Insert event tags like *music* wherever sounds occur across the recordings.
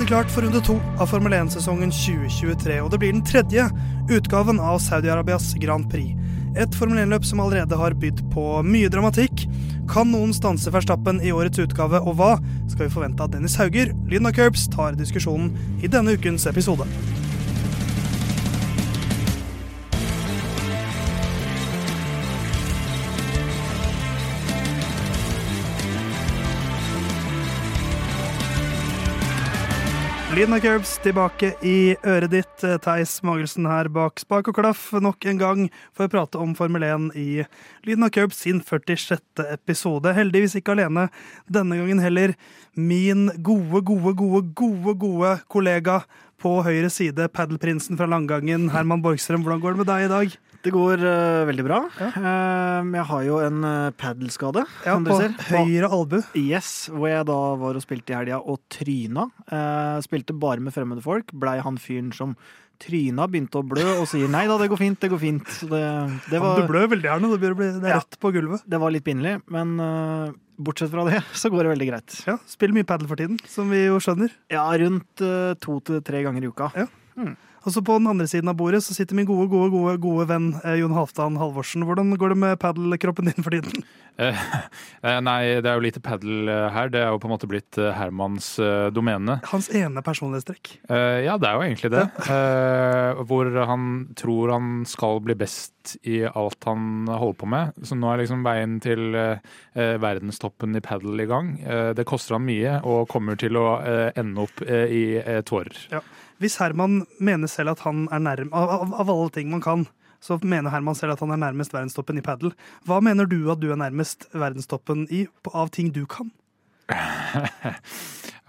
Allerede klart for runde to av Formel 1-sesongen 2023, og det blir den tredje utgaven av Saudi-Arabias Grand Prix. Et Formel 1-løp som allerede har bydd på mye dramatikk. Kan noen stanse Verstappen i årets utgave, og hva skal vi forvente av Dennis Hauger? Lyden av Curbs tar diskusjonen i denne ukens episode. Lyden av Curbs tilbake i øret ditt. Theis Magelsen her bak spak og klaff nok en gang for å prate om Formel 1 i Lyden av Curbs sin 46. episode. Heldigvis ikke alene denne gangen heller. Min gode, gode, gode, gode, gode kollega på høyre side, paddelprinsen fra Langgangen, Herman Borgstrøm. Hvordan går det med deg i dag? Det går uh, veldig bra. Ja. Uh, jeg har jo en uh, padelskade. Ja, på høyre albu. Yes, hvor jeg da var og spilte i helga og tryna. spilte bare med fremmede folk. Blei han fyren som tryna, begynte å blø og sier nei da, det går fint, det går fint. Det, det var, du blør veldig gjerne, det, bli, det er ja, rett på gulvet. Det var litt pinlig, men bortsett fra det, så går det veldig greit. Ja, Spiller mye padel for tiden, som vi jo skjønner. Ja, rundt to til tre ganger i uka. Ja. Hmm. Og så På den andre siden av bordet så sitter min gode gode, gode, gode venn eh, Jon Halvdan Halvorsen. Hvordan går det med padelkroppen din for tiden? Eh, *laughs* eh, nei, det er jo lite padel eh, her. Det er jo på en måte blitt eh, Hermans eh, domene. Hans ene personlighetstrekk? ja, det er jo egentlig det. hvor han tror han skal bli best i alt han holder på med. Så nå er liksom veien til verdenstoppen i padel i gang. det koster han mye og kommer til å ende opp i tårer. Ja. Hvis Herman mener selv at han er nærm av, av, alle ting man kan, så mener Herman selv at han er nærmest verdenstoppen i padel. Hva mener du at du er nærmest verdenstoppen i av ting du kan? *laughs*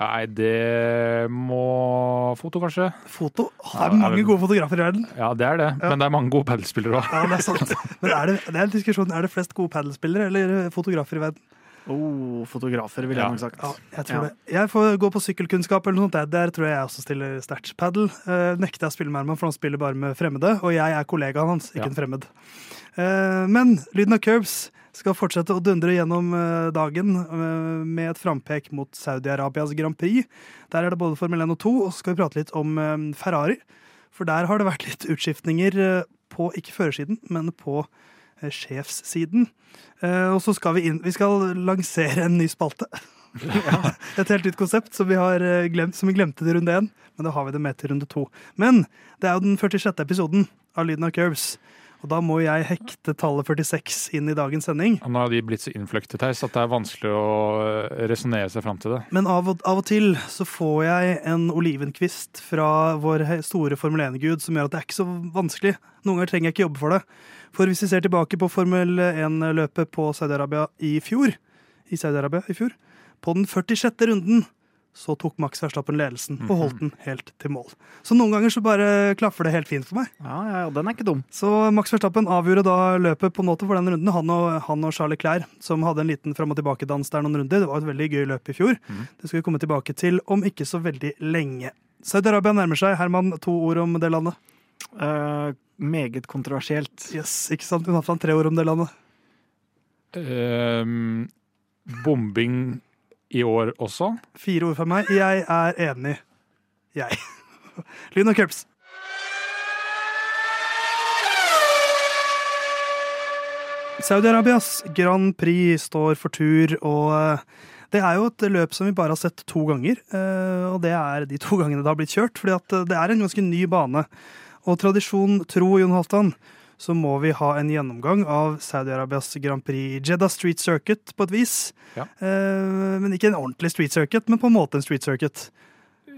Nei, det må Foto, kanskje. Foto? Det er mange gode fotografer i verden. Ja, det er det. Ja. Men det er mange gode padelspillere òg. Ja, det er sant. Men er det, det er diskusjon. Er det flest gode padelspillere eller fotografer i verden? Oh, fotografer, ville jeg nok sagt. Ja, jeg tror ja. det. Jeg får gå på sykkelkunnskap eller noe sånt. Der tror jeg jeg også stiller sterkt. Padel uh, nekter jeg å spille med Herman, for han spiller bare med fremmede. Og jeg er kollegaen hans, ikke ja. en fremmed. Uh, men lyden av curbs skal fortsette å dundre gjennom uh, dagen uh, med et frampek mot Saudi-Arabias Grand Prix. Der er det både Formel 1 og 2, og så skal vi prate litt om Ferrari. For der har det vært litt utskiftninger på, ikke førersiden, men på Eh, sjefssiden. Eh, og så skal vi inn Vi skal lansere en ny spalte. Ja. *laughs* Et helt nytt konsept som vi, har eh, glemt, som vi glemte til runde én. Men da har vi det med til runde to. Men det er jo den 46. episoden av Lyden av Curbs. Og da må jeg hekte tallet 46 inn i dagens sending. Og nå har de blitt så innfløktet her, så det er vanskelig å resonnere seg fram til det. Men av og, av og, til så får jeg en olivenkvist fra vår store Formel 1-gud som gjør at det er ikke så vanskelig. Noen ganger trenger jeg ikke jobbe for det. For hvis vi ser tilbake på Formel 1-løpet på Saudi-Arabia i fjor, i Saudi-Arabia i fjor, på den 46. runden så tok Max Verstappen ledelsen og holdt den helt til mål. Så noen ganger så bare klaffer det helt fint for meg. Ja, ja, den er ikke dum. Så Max Verstappen avgjorde da løpet på nåte for den runden. Han og, han og Charlie Clair, som hadde en liten fram og tilbake-dans der noen runder. Det var et veldig gøy løp i fjor. Mm. Det skal vi komme tilbake til om ikke så veldig lenge. Saudi-Arabia nærmer seg. Herman, to ord om det landet? Uh, meget kontroversielt. Yes, ikke sant? Hun har fram tre ord om det landet. Um, bombing i år også? Fire ord fra meg. Jeg er enig. Jeg. *laughs* Lyn og cups. Saudi-Arabias Grand Prix står for tur, og eh, det er jo et løp som vi bare har sett to ganger. Eh, og det er de to gangene det har blitt kjørt, fordi eh, det er en ganske ny bane. Og tradisjon tro, Jon Halvdan, så må vi ha en gjennomgang av Saudi-Arabias Grand Prix Jeddah Street Circuit på et vis. Ja. Eh, men ikke en ordentlig street circuit, men på en måte en street circuit.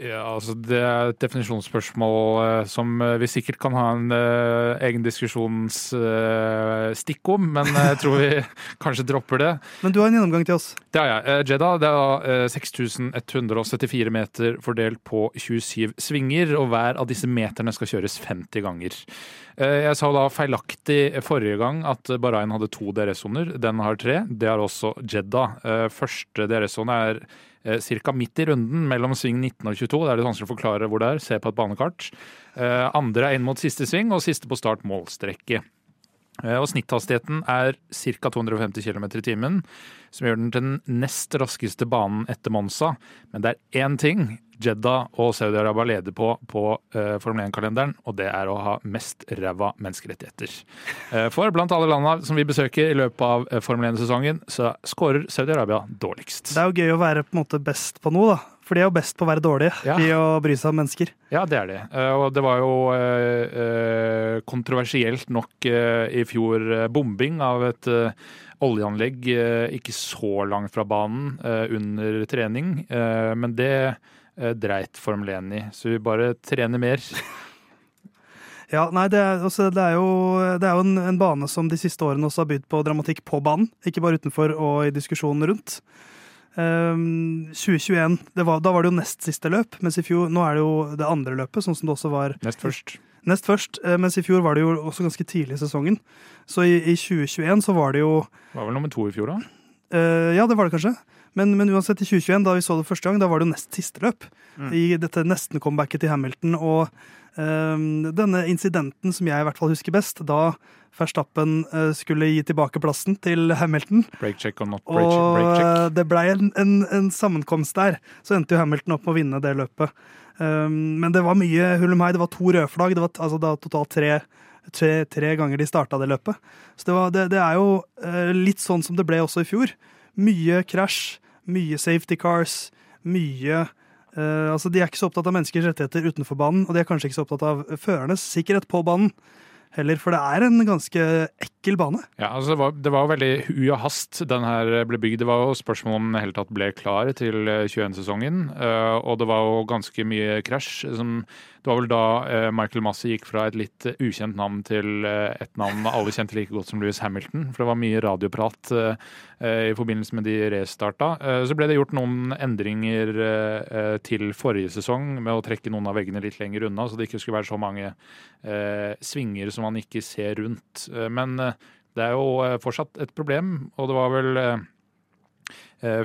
Ja, altså Det er et definisjonsspørsmål uh, som uh, vi sikkert kan ha en uh, egen diskusjonsstikk om, men jeg tror vi *laughs* kanskje dropper det. Men du har en gjennomgang til oss? Det har jeg. Jeddah det er 6174 meter fordelt på 27 svinger, og hver av disse meterne skal kjøres 50 ganger. Jeg sa da feilaktig forrige gang at Bahrain hadde to DRS-soner. Den har tre. Det har også Jeddah. Første DRS-sone er eh, ca. midt i runden mellom sving 19 og 22. Det er litt vanskelig å forklare hvor det er. Se på et banekart. Eh, andre er inn mot siste sving, og siste på start målstrekke. Eh, Og snitthastigheten er ca. 250 km i timen, som gjør den til den nest raskeste banen etter Monza. Men det er én ting Jeddah og Saudi-Arabia leder på på uh, Formel 1-kalenderen, og det er å ha mest ræva menneskerettigheter. Uh, for blant alle landene som vi besøker i løpet av Formel 1-sesongen, så scorer Saudi-Arabia dårligst. Det er jo gøy å være på en måte best på noe, da. For de er jo best på å være dårlige Ja. i å bry seg om mennesker. Ja, det er det. Eh, Og det var jo eh, eh, kontroversielt nok i fjor bombing av et oljeanlegg ikke så langt fra banen under trening. Men det dreit Formel 1 i, så vi bare trener mer. *laughs* Ja, nei, det er, også, det er jo, det er jo en, en bane som de siste årene også har bydd på dramatikk på banen. Ikke bare utenfor og i diskusjonen rundt. Ehm, 2021, det var, da var det jo nest siste løp, mens i fjor nå er det jo det andre løpet, sånn som det også var Nest først. nest først. eh, Mens i fjor var det jo også ganske tidlig i sesongen. Så i, i 2021 så var det jo Var vel nummer to i fjor, da? Uh, ja, det var det kanskje. Men, men uansett, i 2021, da vi så det første gang, da var det jo nest siste løp. Mm. I dette nesten-comebacket til Hamilton. Og um, denne incidenten som jeg i hvert fall husker best, da Verstappen eh, skulle gi tilbake plassen til Hamilton. Break check or not break, Og break check. eh, det blei en, en, en sammenkomst der. Så endte jo Hamilton opp med å vinne det løpet. Um, men det var mye hull og hei. Det var to røde flagg. Det var altså, da totalt tre, tre, tre ganger de starta det løpet. Så det, var, det, det er jo eh, litt sånn som det ble også i fjor. Mye krasj, mye safety cars, mye uh, altså De er ikke så opptatt av menneskers rettigheter utenfor banen, og de er kanskje ikke så opptatt av førernes sikkerhet på banen heller, for det er en ganske ekkel bane. Ja, altså det var, det var veldig hui og hast den her ble bygd. Det var jo spørsmål om den hele tatt ble klar til eh, 21-sesongen. eh, Og det var jo ganske mye krasj. som- Det var vel da eh, Michael Massey gikk fra et litt eh, ukjent navn til eh, et navn alle kjente like godt som Louis Hamilton. For det var mye radioprat i forbindelse med de restarta. Så ble det gjort noen endringer til forrige sesong med å trekke noen av veggene litt lenger unna, så det ikke skulle være så mange svinger som man ikke ser rundt. Men det er jo fortsatt et problem, og det var vel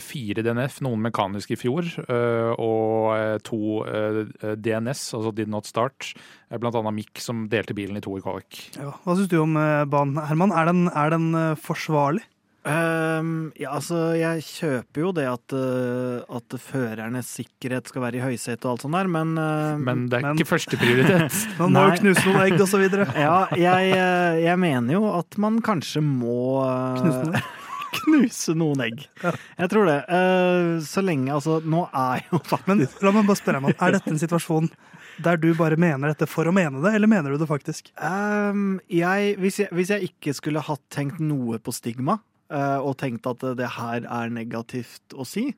fire DNF, noen mekaniske i fjor, eh, og eh, to eh, DNS, altså Did Not Start. Eh, Blant annet Mick som delte bilen i to i kvalik. Ja. Hva syns du om eh, banen, Herman? Er den, er den eh, forsvarlig? Um, ja, altså, jeg kjøper jo det at, eh, at førernes sikkerhet skal være i høysetet og alt sånt der, men uh, Men det er Men- ikke førsteprioritet. *laughs* Man må jo knuse noen egg og så videre. *laughs* Ja, jeg, eh, jeg mener jo at man kanskje må eh, Knuse noen egg. Knuse noen egg. Jeg tror det. Eh, Så lenge Altså, nå er jo faktisk Men la meg bare spørre, Er dette en situasjon der du bare mener dette for å mene det, eller mener du det faktisk? Um, jeg, hvis, jeg, hvis jeg ikke skulle hatt tenkt noe på stigma, uh, og tenkt at det her er negativt å si,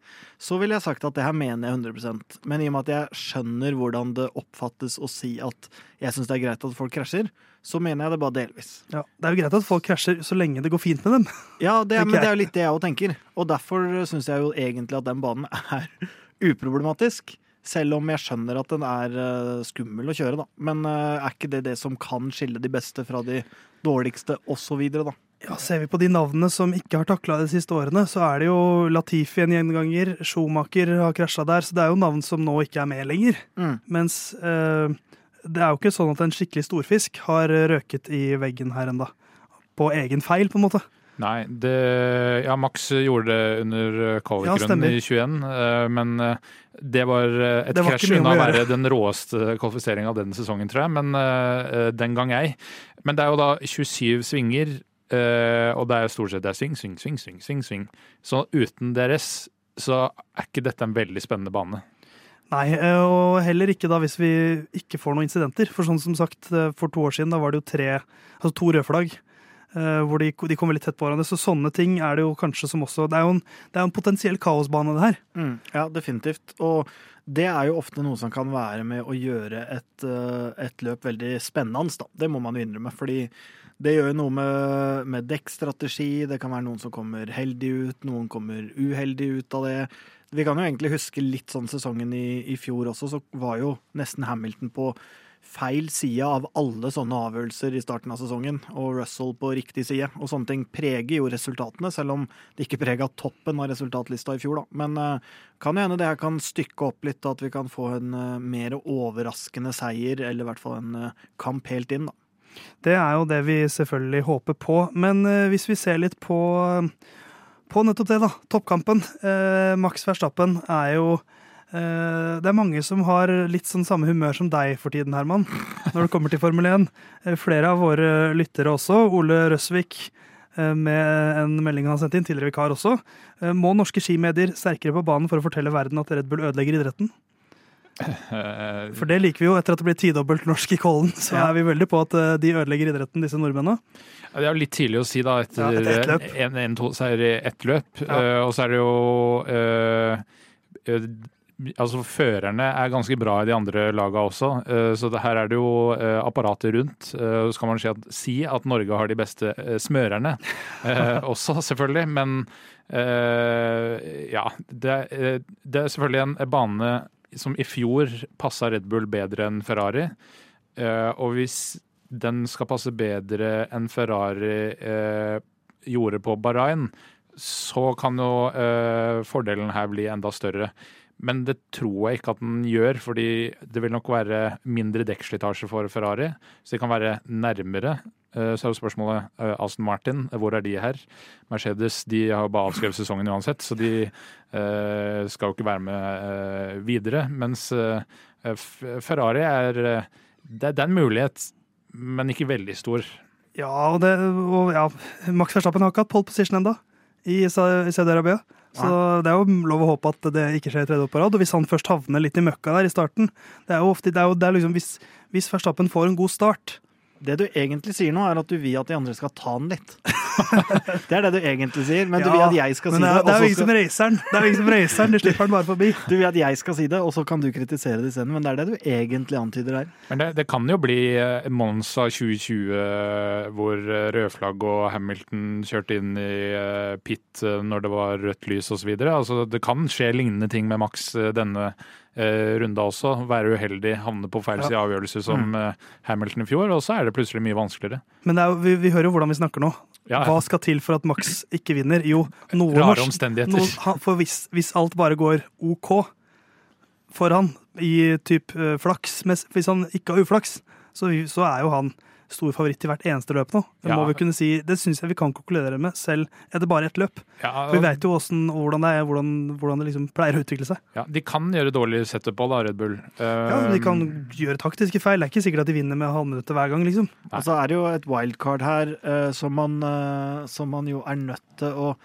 så ville jeg sagt at det her mener jeg 100% Men i og med at jeg skjønner hvordan det oppfattes å si at jeg syns det er greit at folk krasjer, så mener jeg det bare delvis. Ja, Det er jo greit at folk krasjer så lenge det går fint med dem. Ja, det, er- men det er jo litt det jeg òg tenker. Og derfor syns jeg jo egentlig at den banen er *laughs* uproblematisk. Selv om jeg skjønner at den er eh, skummel å kjøre, da. Men eh, er ikke det det som kan skille de beste fra de dårligste, osv., da? Ja, Ser vi på de navnene som ikke har takla de siste årene, så er det jo Latifi en gjenganger, Schumacher har krasja der, så det er jo navn som nå ikke er med lenger. Mm. Mens eh, det er jo ikke sånn at en skikkelig storfisk har røket i veggen her enda. På egen feil, på en måte. Nei, det, ja, Max gjorde det under eh, Ja, i 21, eh, men eh, det var eh, et Det var krasj unna å være den råeste kvalifiseringa denne sesongen, tror jeg. Men den gang ei. Men det er jo da 27 svinger, og det er jo stort sett det er sving, sving, sving, sving, sving, sving. Så uten DRS så er ikke dette en veldig spennende bane. Nei, eh, og heller ikke da hvis vi ikke får noen incidenter. For sånn som sagt, eh, for to år siden da var det jo tre, altså to røde flagg. eh, Hvor de, de kommer litt tett på hverandre. Så sånne ting er det jo kanskje som også Det er jo en, er en potensiell kaosbane, det her. Mm, ja, definitivt. Og det er jo ofte noe som kan være med å gjøre et, et løp veldig spennende, da. Det må man jo innrømme. Fordi det gjør jo noe med, med dekkstrategi. Det kan være noen som kommer heldig ut, noen kommer uheldig ut av det. Vi kan jo egentlig huske litt sånn sesongen i, i fjor også, så var jo nesten Hamilton på feil side av alle sånne avgjørelser i starten av sesongen, og Russell på riktig side. Og sånne ting preger jo resultatene, selv om det ikke prega toppen av resultatlista i fjor, da. Men uh, kan jo hende det her kan stykke opp litt, at vi kan få en uh, mer overraskende seier, eller i hvert fall en uh, kamp helt inn, da. Det er jo det vi selvfølgelig håper på. Men hvis vi ser litt på, på nettopp det, da. Toppkampen. Eh, Max Verstappen er jo eh, Det er mange som har litt sånn samme humør som deg for tiden, Herman, når det kommer til Formel 1. Eh, flere av våre lyttere også. Ole Røsvik eh, med en melding han sendte inn, tidligere vikar også. Eh, Må norske skimedier sterkere på banen for å fortelle verden at Red Bull ødelegger idretten? Eh, For det liker vi jo. Etter at det blir tidobbelt norsk i Kollen, så er vi veldig på at eh, de ødelegger idretten, disse nordmennene. Det er jo litt tidlig å si, da, etter Ja, ett løp. en, en, to seier i ett løp. Ja. Uh, og så er det jo uh, uh, Altså, førerne er ganske bra i de andre laga også, så det, her er det jo apparatet rundt. Så kan man si at, si at Norge har de beste smørerne *laughs* også, selvfølgelig. Men ja, det, er- det er selvfølgelig en bane som i fjor passa Red Bull bedre enn Ferrari. Eh, og hvis den skal passe bedre enn Ferrari eh, gjorde på Bahrain, så kan jo eh, fordelen her bli enda større. Men det tror jeg ikke at den gjør, fordi det vil nok være mindre dekkslitasje for Ferrari. Så de kan være nærmere. Eh, Så er jo spørsmålet eh, Aston Martin, hvor er de her? Mercedes de har bare avskrevet sesongen uansett, så de eh, skal jo ikke være med eh, videre. Mens eh, Ferrari er eh, det, er en mulighet, men ikke veldig stor. Ja, og, det, og ja, Max Verstappen har ikke hatt pole position ennå i i Saudi-Arabia. Så det er jo lov å håpe at det ikke skjer tredje år på rad. Og hvis han først havner litt i møkka der i starten det er jo ofte, det er jo, det er liksom, hvis, hvis Verstappen får en god start Det du egentlig sier nå, er at du vil at de andre skal ta den litt. *laughs* det er det du egentlig sier, men du vil at jeg skal si det det. er, det er jo ingen som reiser den, Det er ingen som raceren, De slipper den bare forbi. *laughs* du vil at jeg skal si det, og så kan du kritisere det isteden. Men det er det du egentlig antyder her. Men det, det kan jo bli eh, Monza 2020 eh, hvor eh, rødflagg og Hamilton kjørte inn i pit når det var rødt lys osv. Altså, det kan skje lignende ting med Max denne runda også. Være uheldig, havne på feil Ja. side av avgjørelse som mm. Hamilton i fjor, og så er det plutselig mye vanskeligere. Men det er vi, vi hører jo hvordan vi snakker nå. Ja, Hva skal til for at Max ikke vinner? Jo, noe Rare omstendigheter. noe, for hvis, hvis alt bare går OK for han i typ eh, flaks Hvis han ikke har uflaks, så, så er jo han stor favoritt i hvert eneste løp nå. Det Ja. må vi kunne si, det syns jeg vi kan konkludere med, selv etter bare ett løp. Ja, For vi vet jo hvordan, hvordan det er, hvordan, hvordan det liksom pleier å utvikle seg. ja, de kan gjøre dårlig setup på da, Red Bull. Ja, Eh, De kan gjøre taktiske feil. Det er ikke sikkert at de vinner med halvminuttet hver gang. liksom. Nei. Og så er det jo et wildcard her uh, som, man, uh, som man jo er nødt til å,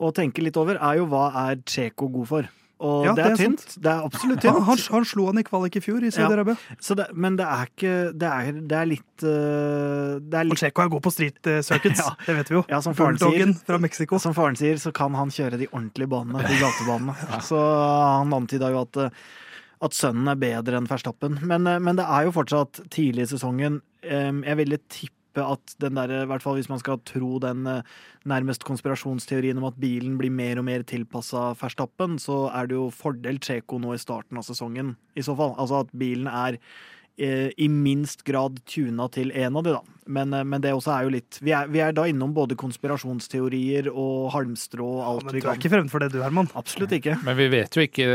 å tenke litt over, er jo hva er Tsjeko god for? Og Ja, det det er er tynt. Det er absolutt tynt. han, han slo han i kvalik i fjor i Saudi-Arabia. Ja. men det er ikke Det er, det er litt eh, Det er Og litt Tsjeko er god på street circuits, *laughs* Ja. det vet vi jo. Ja, som faren sier. Fra Mexico. Som faren sier, så kan han kjøre de ordentlige banene, de gatebanene. *laughs* Så han antyda jo at, eh, at sønnen er bedre enn Verstappen. Men, eh, men det er jo fortsatt tidlig i sesongen. Jeg ville tippe at den der, i hvert fall hvis man skal tro den eh, nærmest konspirasjonsteorien om at bilen blir mer og mer tilpassa Verstappen, så er det jo fordel Tsjeko nå i starten av sesongen, i så fall. Altså at bilen er eh, i minst grad tuna til en av de, da. Men, eh, men det også er jo litt Vi er, vi er da innom både konspirasjonsteorier og halmstrå og alt Men vi du er ikke fremmed for det du, Herman. Absolutt ikke. Men vi vet jo ikke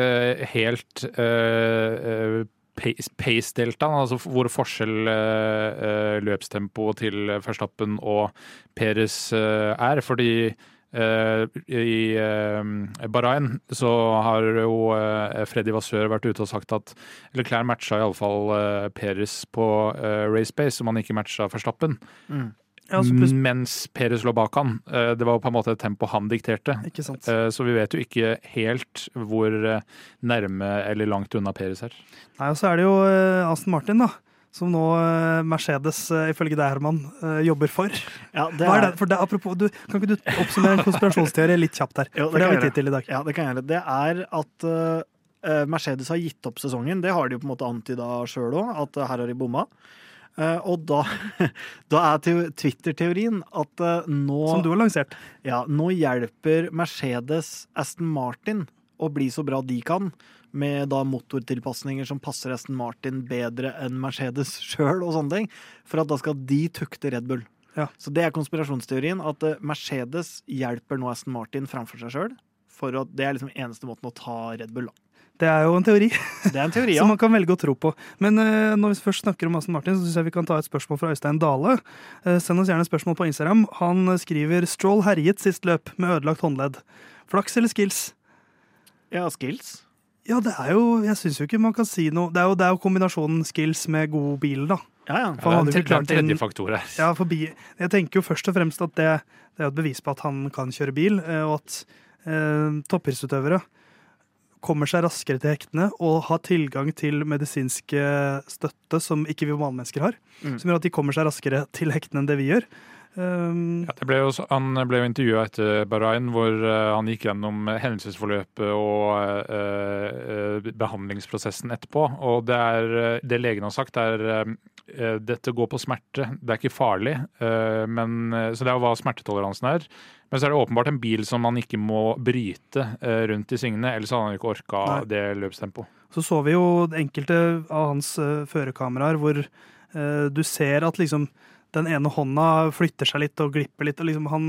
helt uh, pace-deltaen, altså hvor forskjell uh, løpstempoet løpstempo til Verstappen og Peres uh, er. Fordi uh, i uh, Bahrain så har jo uh, Freddy Vassør vært ute og sagt at Leclerc matcha iallfall Peres på race pace, om han ikke matcha Verstappen. Mm. Ja, Mens Peres lå bak han. Uh, det var på en måte et tempo han dikterte. Ikke sant. Eh, Så vi vet jo ikke helt hvor eh, nærme eller langt unna Peres er. Nei, og så er det jo eh, Aston Martin, da. Som nå eh, Mercedes, eh, ifølge deg, Herman, eh, jobber for. Ja, det Hva er er, det? For det, apropos, du, kan ikke du oppsummere en konspirasjonsteori litt kjapt her? Jo, det For det har vi tid til i dag. ja, det kan jeg gjøre. Det er at uh, Mercedes har gitt opp sesongen. Det har de jo på en måte antyda sjøl òg, at eh, her har de bomma. Eh, og da, *laughs* da er Twitter-teorien at eh, nå Som du har lansert. Ja, nå hjelper Mercedes Aston Martin å bli så bra de kan, med da motortilpasninger som passer Aston Martin bedre enn Mercedes *laughs* sjøl og sånne ting, for at da skal de tukte Red Bull. Ja. Så det er konspirasjonsteorien, at eh, Mercedes hjelper nå Aston Martin framfor seg sjøl. For at det er liksom eneste måten å ta Red Bull, da. Det er jo en teori Det er en teori, ja. *laughs* som man kan velge å tro på. Men uh, når vi først snakker om Aston Martin, så syns jeg vi kan ta et spørsmål fra Øystein Dale. Uh, send oss gjerne spørsmål på Instagram. Han skriver 'Stroll herjet sist løp med ødelagt håndledd'. Flaks eller skills? Ja, skills. Ja, det er jo Jeg syns jo ikke man kan si noe Det er jo, det er jo kombinasjonen skills med god bil, da. Ja, ja. For ja, det er en klart tredje faktor her. Ja, forbi. Jeg tenker jo først og fremst at det, det er et bevis på at han kan kjøre bil, eh, og at eh, toppidrettsutøvere kommer seg raskere til hektene og har tilgang til medisinske støtte som ikke vi vanmennesker har. Mm. Som gjør at de kommer seg raskere til hektene enn det vi gjør. Um, Ja, det ble jo, han ble jo intervjua etter Bahrain, hvor uh, han gikk gjennom hendelsesforløpet og uh, uh, behandlingsprosessen etterpå. Og det, er, eh, det legen har sagt, er eh, eh, dette går på smerte. Det er ikke farlig. eh, men, eh, så det er jo hva smertetoleransen er. Men så er det åpenbart en bil som man ikke må bryte eh, rundt i svingene, ellers hadde han ikke orka Nei. det løpstempoet. Så så vi jo enkelte av hans førerkameraer hvor eh, du ser at liksom den ene hånda flytter seg litt og glipper litt. og liksom han,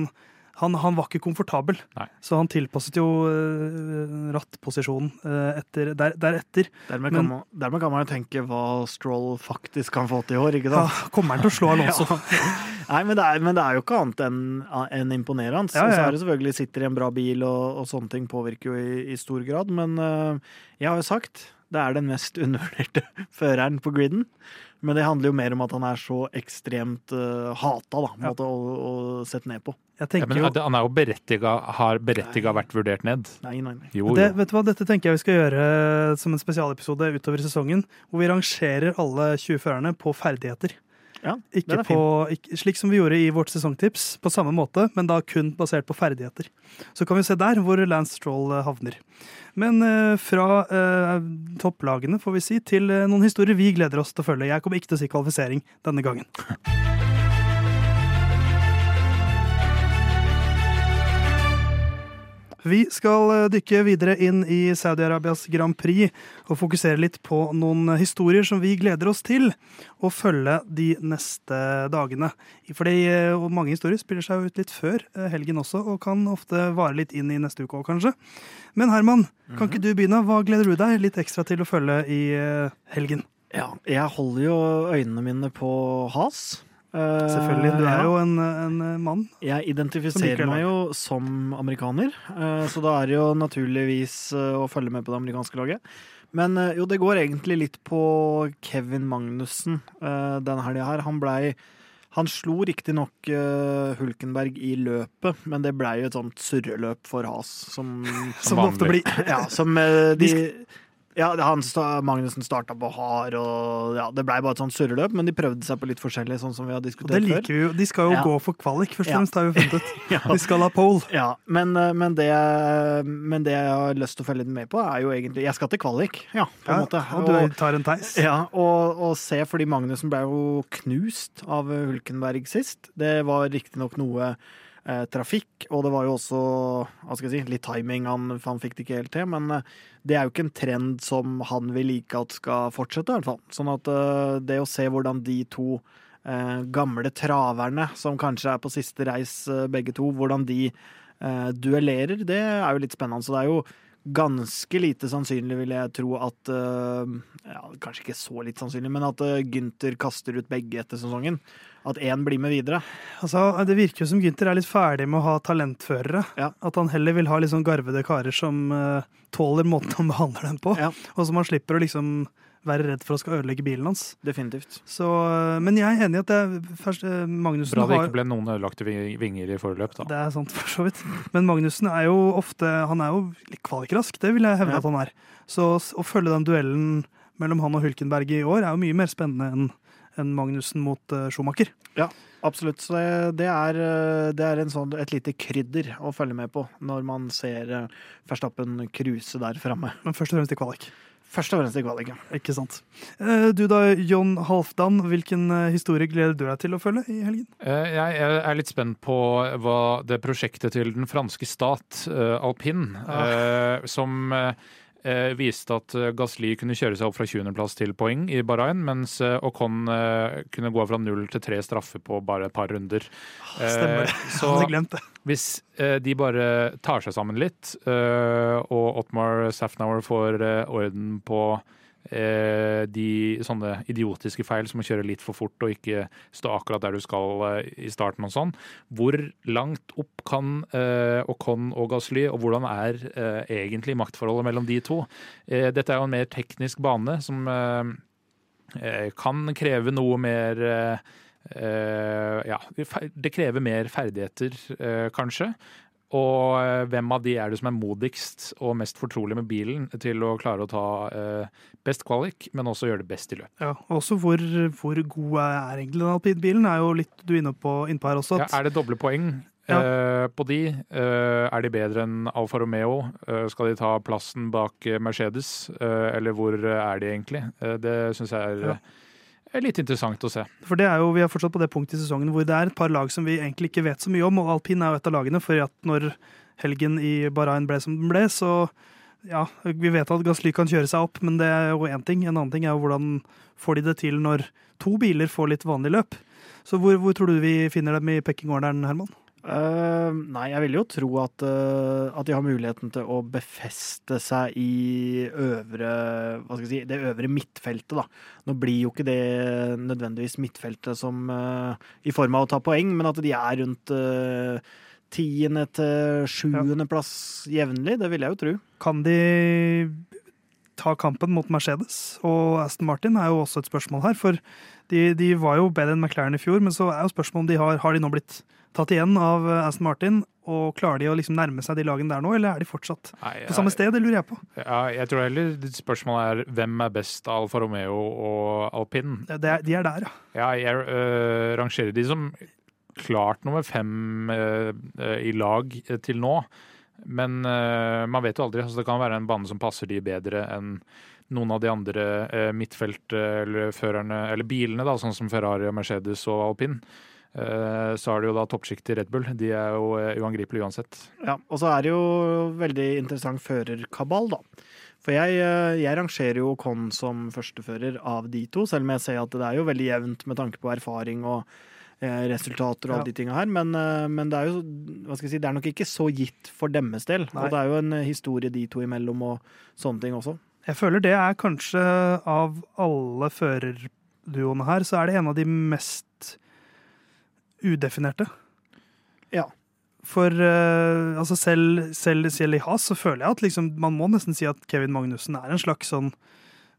han, han var ikke komfortabel, Nei. så han tilpasset jo uh, rattposisjonen uh, etter, der, deretter. Dermed, Men- kan man, dermed kan man jo tenke hva Stroll faktisk kan få til i år, ikke Ja, sant? kommer han til å slå Alonso? *laughs* Ja. Nei, men det, er, men det er jo ikke annet enn en imponerende. Ja, ja, Og så ja. er det selvfølgelig sitter i en bra bil, og, og sånne ting påvirker jo i, i stor grad. Men uh, jeg har jo sagt det er den mest undervurderte *laughs* føreren på griden. Men det handler jo mer om at han er så ekstremt uh, hata, da, Ja. måte å, å sette ned på. Jeg Ja, men jo han er jo berettiga, har berettiga vært vurdert ned. Nei, nei, nei. Jo, det, jo. vet du hva, Dette tenker jeg vi skal gjøre som en spesialepisode utover sesongen. Hvor vi rangerer alle 20 førerne på ferdigheter. Ja, Ikke på, ikke, slik som vi gjorde i vårt sesongtips, på samme måte, men da kun basert på ferdigheter. Så kan vi se der hvor Lance Stroll eh, havner. Men eh, fra eh, topplagene, får vi si, til eh, noen historier vi gleder oss til å følge. Jeg kommer ikke til å si kvalifisering denne gangen. *laughs* Vi skal eh, dykke videre inn i Saudi-Arabias Grand Prix og fokusere litt på noen historier som vi gleder oss til å følge de neste dagene. Fordi eh, mange historier spiller seg ut litt før eh, helgen også, og kan ofte vare litt inn i neste uke òg, kanskje. Men Herman, kan ikke du begynne? Hva gleder du deg litt ekstra til å følge i helgen? Ja, jeg holder jo øynene mine på Has. Eh, Selvfølgelig. Du er jo en, en mann. Jeg identifiserer meg jo som amerikaner, eh, så da er det jo naturligvis eh, å følge med på det amerikanske laget. Men eh, jo, det går egentlig litt på Kevin Magnussen eh, denne helga her. Han blei Han slo riktignok uh, Hulkenberg i løpet, men det blei jo et sånt surreløp for Has som Som som ofte blir. Ja, som eh, de ja, han Magnussen starta på hard, og ja, det blei bare et sånt surreløp, men de prøvde seg på litt forskjellig, sånn som vi har det diskutert før. liker vi jo. De skal jo Ja. gå for kvalik, først og Ja. fremst, har vi funnet ut. *laughs* Ja. De skal ha pole. Ja, men, eh, men, det, men det jeg har lyst til å følge litt med på, er jo egentlig Jeg skal til kvalik, ja, på en måte. og du tar en teis? ja, og, og se, fordi Magnussen ble jo knust av Hulkenberg sist. Det var riktignok noe eh, trafikk, og det var jo også si, litt timing. Han, han fikk det ikke helt til, men eh, det er jo ikke en trend som han vil like at skal fortsette, i hvert fall. Sånn at eh, det å se hvordan de to gamle traverne, som kanskje er på siste reis begge to, hvordan de duellerer, det er jo litt spennende. Så det er jo ganske lite sannsynlig, vil jeg tro, at eh, ja, Kanskje ikke så litt sannsynlig, men at uh, Gynter kaster ut begge etter sesongen. At én blir med videre. Altså, det virker jo som Gynter er litt ferdig med å ha talentførere. Ja. At han heller vil ha litt sånn garvede karer som uh, tåler måten han behandler dem på. Ja. Og som han slipper å liksom være redd for å skal ødelegge bilen hans. Definitivt. Så, eh, men jeg er enig i at det først, eh, Magnussen Bra det har ikke ble noen ødelagte vinger i forløp, da. Det er sant, *laughs* for så vidt. Men Magnussen er jo ofte Han er jo litt kvalikrask, det vil jeg hevde Ja. at han er. Så å følge den duellen mellom han og Hulkenberg i år er jo mye mer spennende enn enn Magnussen mot Schumacher. Ja, Absolutt. Så det, det, er, eh, det er en sånn, et lite krydder å følge med på når man ser eh, Verstappen cruise der framme. Men først og fremst i kvalik. Først og fremst i kvaliken. Ikke sant. Eh, Du da, John Halfdan, hvilken eh, historie gleder du deg til å følge i helgen? Eh, Jeg er litt spent på hva det prosjektet til den franske stat, alpin, Ah. eh, som viste at Gasly Gasli kunne kjøre seg opp fra 20.-plass til poeng i Bahrain, mens eh, Ocon eh, kunne gå fra null til tre straffer på bare et par runder. Stemmer. Eh, Jeg *laughs* så hadde glemt det. hvis eh, de bare tar seg sammen litt, eh, og Otmar Safnauer får eh, orden på eh, de sånne idiotiske feil som å kjøre litt for fort og ikke stå akkurat der du skal eh, i starten og sånn. Hvor langt opp kan eh, Ocon og Gasly, og hvordan er eh, egentlig maktforholdet mellom de to? Eh, dette er jo en mer teknisk bane som eh, eh, kan kreve noe mer eh, eh, Ja, det krever mer ferdigheter, eh, kanskje. Og eh, hvem av de er det som er modigst og mest fortrolig med bilen til å klare å ta eh, best kvalik, men også gjøre det best i løp? Ja, også hvor, hvor god er egentlig den alpinbilen, er jo litt du er inne på, inne på her også. Ja, er det doble poeng Ja. Uh, på de? Uh, er de bedre enn Alfa Romeo? Uh, skal de ta plassen bak Mercedes, eller hvor er de egentlig? Det syns jeg er, Ja. Litt interessant å se. For det er jo, Vi er fortsatt på det punktet i sesongen hvor det er et par lag som vi egentlig ikke vet så mye om, og alpin er jo et av lagene. For at når helgen i Bahrain ble som den ble, så ja, vi vet at Gasly kan kjøre seg opp, men det er jo én ting. En annen ting er jo hvordan får de det til når to biler får litt vanlig løp. Så hvor, hvor tror du vi finner dem i pekkingorderen, Herman? Eh, nei, jeg vil jo tro at, uh, at de har muligheten til å befeste seg i øvre Hva skal jeg si, det øvre midtfeltet, da. Nå blir jo ikke det nødvendigvis midtfeltet som uh, i form av å ta poeng, men at de er rundt tiende til sjuendeplass jevnlig, det vil jeg jo tro. Kan de ta kampen mot Mercedes? Og Aston Martin er jo også et spørsmål her. For de, de var jo bedre enn McLaren i fjor, men så er jo spørsmålet om de har, har de nå blitt tatt igjen av Aston Martin. Og klarer de å liksom nærme seg de lagene der nå, eller er de fortsatt Nei, på samme sted? Det lurer jeg på. Ja, jeg tror heller spørsmålet er hvem er best av Alfa Romeo og alpin. Det, det er, de er der, ja. Ja, jeg øh, rangerer de som klart nummer fem øh, øh, i lag til nå. Men uh, man vet jo aldri. Altså, det kan være en bane som passer de bedre enn noen av de andre uh, midtfelt- eller førerne, eller bilene, da, sånn som Ferrari Mercedes og alpin. Uh, så er det jo da toppsjiktet i Red Bull. De er jo uangripelige uansett. Ja, og så er det jo veldig interessant førerkabal, da. For jeg, eh, jeg rangerer jo Con som førstefører av de to, selv om jeg ser at det er jo veldig jevnt med tanke på erfaring og eh, resultater og alle Ja. de tinga her, men, eh, men det er jo hva skal jeg si, det er nok ikke så gitt for deres del. Nei. Og det er jo en eh, historie de to imellom og sånne ting også. Jeg føler det er kanskje av alle førerduoene her, så er det en av de mest udefinerte. Ja. For uh, altså selv, selv, selv i Has så føler jeg at liksom, man må nesten si at Kevin Magnussen er en slags sånn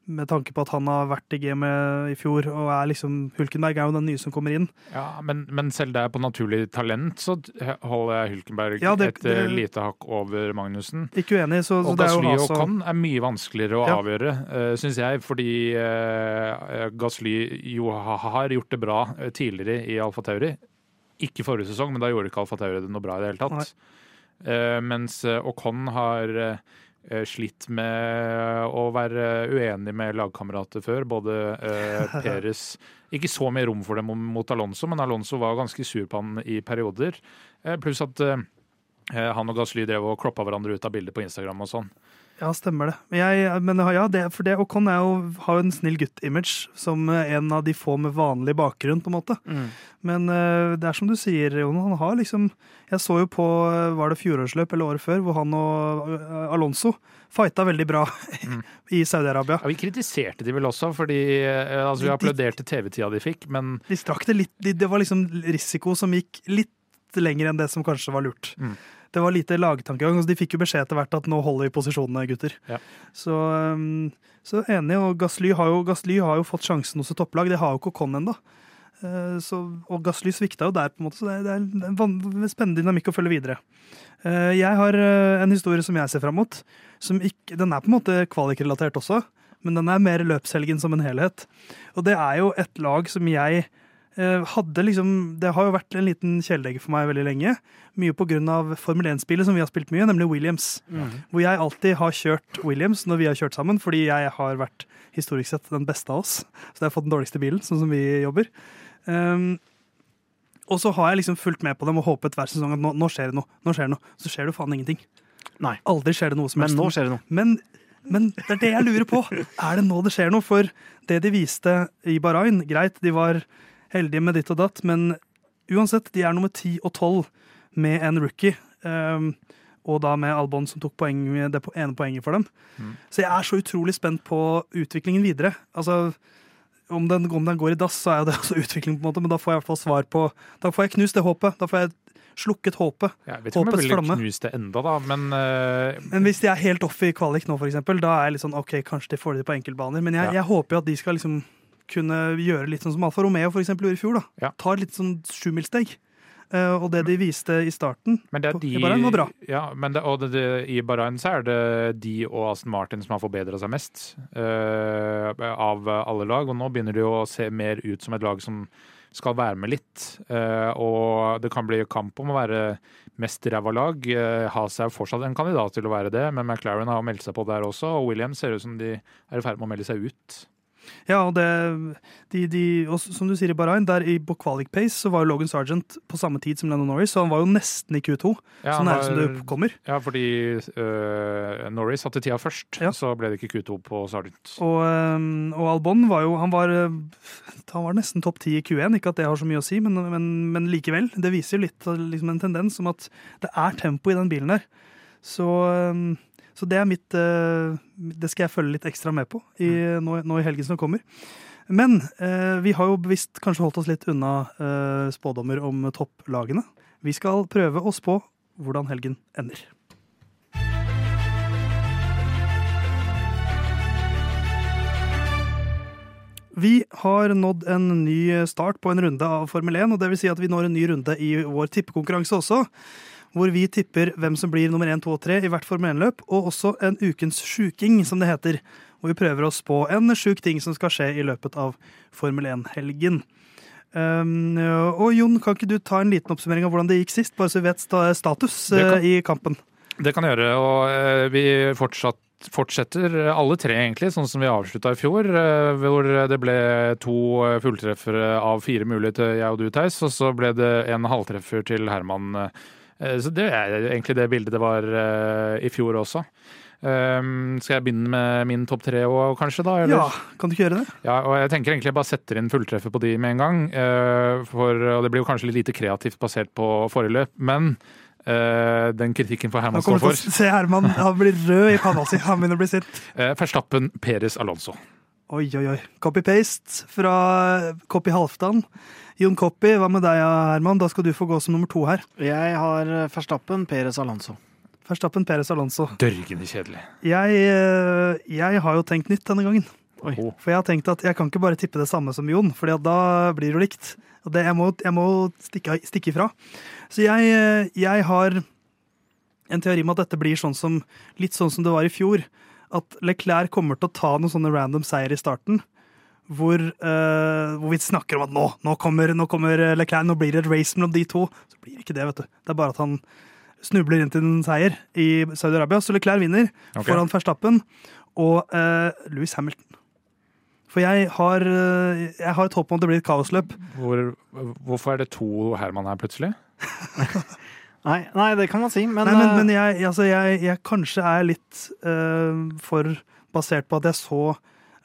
med tanke på at han har vært i gamet i fjor, og er liksom Hulkenberg er jo den nye som kommer inn. Ja, men, men selv der på naturlig talent så holder jeg Hulkenberg Ja, det- et øh, det- lite hakk over Magnussen. Ikke uenig, så, så Og det jo Gasly og Has og Con er mye vanskeligere å Ja. avgjøre, uh, syns jeg. Fordi uh, Gasly jo har gjort det bra eh, tidligere i Alfa Tauri. Ikke forrige sesong, men da gjorde ikke Alfa Tauri det noe bra i det hele tatt. Eh, mens eh, Ocon har eh, slitt med å være uenig med lagkamerater før. Både eh, *laughs* Peres Ikke så mye rom for dem mot Alonso, men Alonso var ganske sur på han i perioder. Eh, pluss at eh, han og Gasly drev og kroppa hverandre ut av bildet på Instagram og sånn. Ja, stemmer det. Men, jeg, men ja, det, for det, Ocon er jo, har jo en snill gutt-image, som en av de få med vanlig bakgrunn, på en måte. Men eh, det er som du sier, Jon, han har liksom Jeg så jo på, eh, var det fjorårsløp eller året før, hvor han og eh, Alonso fighta veldig bra *laughs* i Saudi-Arabia. Ja, Vi kritiserte de vel også, fordi altså, vi De- de- applauderte TV-tida de fikk, men De strakk det litt Det var liksom risiko som gikk litt lenger enn det som kanskje var lurt. Mm. Det var lite lagtankegang. Altså de fikk jo beskjed etter hvert at nå holder vi posisjonene, gutter. Ja. Så, um, så enig. Og Gasly har, jo, Gasly har jo fått sjansen hos et topplag. Det har jo ikke Ocon ennå. Eh, Og Gasly svikta jo der, på en måte, så det det er en spennende dynamikk å følge videre. Eh, Jeg har eh, en historie som jeg ser fram mot. Som ikke, den er på en måte kvalikrelatert også, men den er mer løpshelgen som en helhet. Og det er jo et lag som jeg hadde liksom Det har jo vært en liten kjæledegge for meg veldig lenge. Mye pga. Formel 1-spillet som vi har spilt mye, nemlig Williams. Hvor jeg alltid har kjørt Williams når vi har kjørt sammen, fordi jeg har vært historisk sett den beste av oss. Så jeg har fått den dårligste bilen, sånn som vi jobber. Um, og så har jeg liksom fulgt med på dem og håpet hver sesong at nå, nå skjer det noe. nå skjer det noe. Så skjer det jo faen ingenting. Nei. Aldri skjer det noe som Men helst. nå skjer det noe. Men Men det er det jeg lurer på. Er det nå det skjer noe? For det de viste i Bahrain, greit, de var heldige med ditt og datt, men uansett, de er nummer 10 og 12 med en rookie. Um, og da med Albon som tok poeng, det ene poenget for dem. Mm. Så jeg er så utrolig spent på utviklingen videre. Altså, om den, om den går i dass, så er jo det *laughs* også utvikling, på en måte, men da får jeg i hvert fall svar på Da får jeg knust det håpet. Da får jeg slukket håpet. Jeg vet ikke om jeg ville knust det enda, da, men uh... Men hvis de er helt off i kvalik nå, for eksempel, da er jeg litt sånn OK, kanskje de får det på enkeltbaner. Men jeg, Ja. jeg håper jo at de skal liksom kunne gjøre litt sånn som Alfa Romeo for eksempel gjorde i fjor. da. Ja. Tar litt sånn sjumilssteg. Uh, og det de viste i starten Men det er de, i Bahrain, var bra. Ja, men det, og det, det, i Bahrain så er det de og Aston Martin som har forbedra seg mest uh, av alle lag. Og nå begynner jo å se mer ut som et lag som skal være med litt. Uh, og det kan bli kamp om å være mest ræva lag. Uh, Haas er fortsatt en kandidat til å være det, men McLaren har meldt seg på der også. Og Williams ser ut som de er i ferd med å melde seg ut. Ja, og det de, de, og som du sier i Bahrain, der i Bokvalik Pace så var jo Logan Sargent på samme tid som Lennon Norris, så han var jo nesten i Q2. Ja, så nære som du kommer. Ja, fordi øh, Norris satte tida først, Ja. så ble det ikke Q2 på Sargent. Og, um, og Albon var jo Han var, uh, han var nesten topp ti i Q1. Ikke at det har så mye å si, men, men, men likevel. Det viser jo litt liksom en tendens om at det er tempo i den bilen der. Så, um, så det er mitt uh, Det skal jeg følge litt ekstra med på i, nå, nå i helgen som kommer. Men uh, vi har jo bevisst kanskje holdt oss litt unna uh, spådommer om topplagene. Vi skal prøve å spå hvordan helgen ender. Vi har nådd en ny start på en runde av Formel 1, og det vil si at vi når en ny runde i vår tippekonkurranse også. Hvor vi tipper hvem som blir nummer 1, 2 og 3 i hvert Formel 1-løp, og også en ukens sjuking, som det heter. Hvor vi prøver oss på en sjuk ting som skal skje i løpet av Formel 1-helgen. Um, og Jon, kan ikke du ta en liten oppsummering av hvordan det gikk sist, bare så vi vet status kan- eh, i kampen? Det kan jeg gjøre, og uh, vi fortsatt, fortsetter alle tre, egentlig, sånn som vi avslutta i fjor. eh, Hvor det ble to fulltreffere av fire mulige til jeg og du, Theis, og så ble det en halvtreffer til Herman. Eh, Så det er egentlig det bildet det var eh, i fjor også. Um, skal jeg begynne med min topp tre òg, kanskje? da? eller? Ja, kan du ikke gjøre det? Ja, og jeg tenker egentlig jeg bare setter inn fulltreffet på de med en gang. Uh, For, og det blir jo kanskje litt lite kreativt basert på forrige løp, men uh, den kritikken får Herman stå for. til å se Herman han blir rød i panna si. Han begynner å bli sint. Uh, Verstappen, Peres Alonso. Oi, oi, oi. Copy-paste fra Copy Halvdan. Jon Coppi, hva med deg, Herman? Da skal du få gå som nummer to her. Jeg har Verstappen, Perez Alonso. Verstappen, Perez Alonso. Dørgende kjedelig. Jeg, eh, jeg har jo tenkt nytt denne gangen. Oi. For jeg har tenkt at jeg kan ikke bare tippe det samme som Jon, for da blir det jo likt. Og det, jeg må, jeg må stikke, stikke ifra. Så jeg, eh, jeg har en teori om at dette blir sånn som, litt sånn som det var i fjor. At Leclerc kommer til å ta noen sånne random seier i starten. Hvor, uh, hvor vi snakker om at nå, nå, kommer, nå kommer Leclerc, nå blir det et race mellom de to. Så blir det ikke det, vet du. Det er bare at han snubler inn til en seier i Saudi-Arabia. Så Leclerc vinner okay. foran Verstappen og uh, Louis Hamilton. For jeg har, eh, jeg har et håp om at det blir et kaosløp. Hvor, hvorfor er det to Herman her plutselig? *laughs* Nei, nei, det kan man si, men, Nei, men, eh, men jeg, altså jeg, jeg kanskje er litt eh, for basert på at jeg så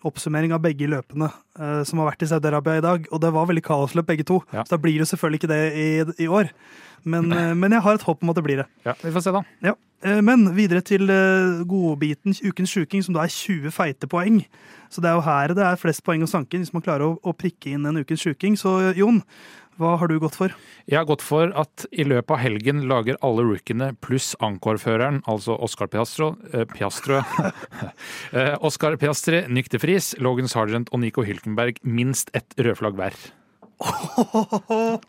oppsummering av begge løpene uh, som har vært i Saudi-Arabia i dag, og det var veldig kaosløp begge to. Ja. Så da blir det selvfølgelig ikke det i, i år. Men, uh, men jeg har et håp om at det blir det. Ja, Vi får se, da. Ja. Uh, Men videre til godbiten Ukens sjuking, som da er 20 feite poeng. Så det er jo her det er flest poeng å sanke inn hvis man klarer å, å prikke inn en Ukens sjuking. Så Jon, hva har du gått for? Jeg har gått for at i løpet av helgen lager alle rookiene pluss Ancor-føreren, altså Oscar Piastro, eh, Piastro *laughs* eh, Oscar Piastri, nyktefris, Logan Sargent og Nico Hylkenberg minst ett rødflagg hver. *laughs*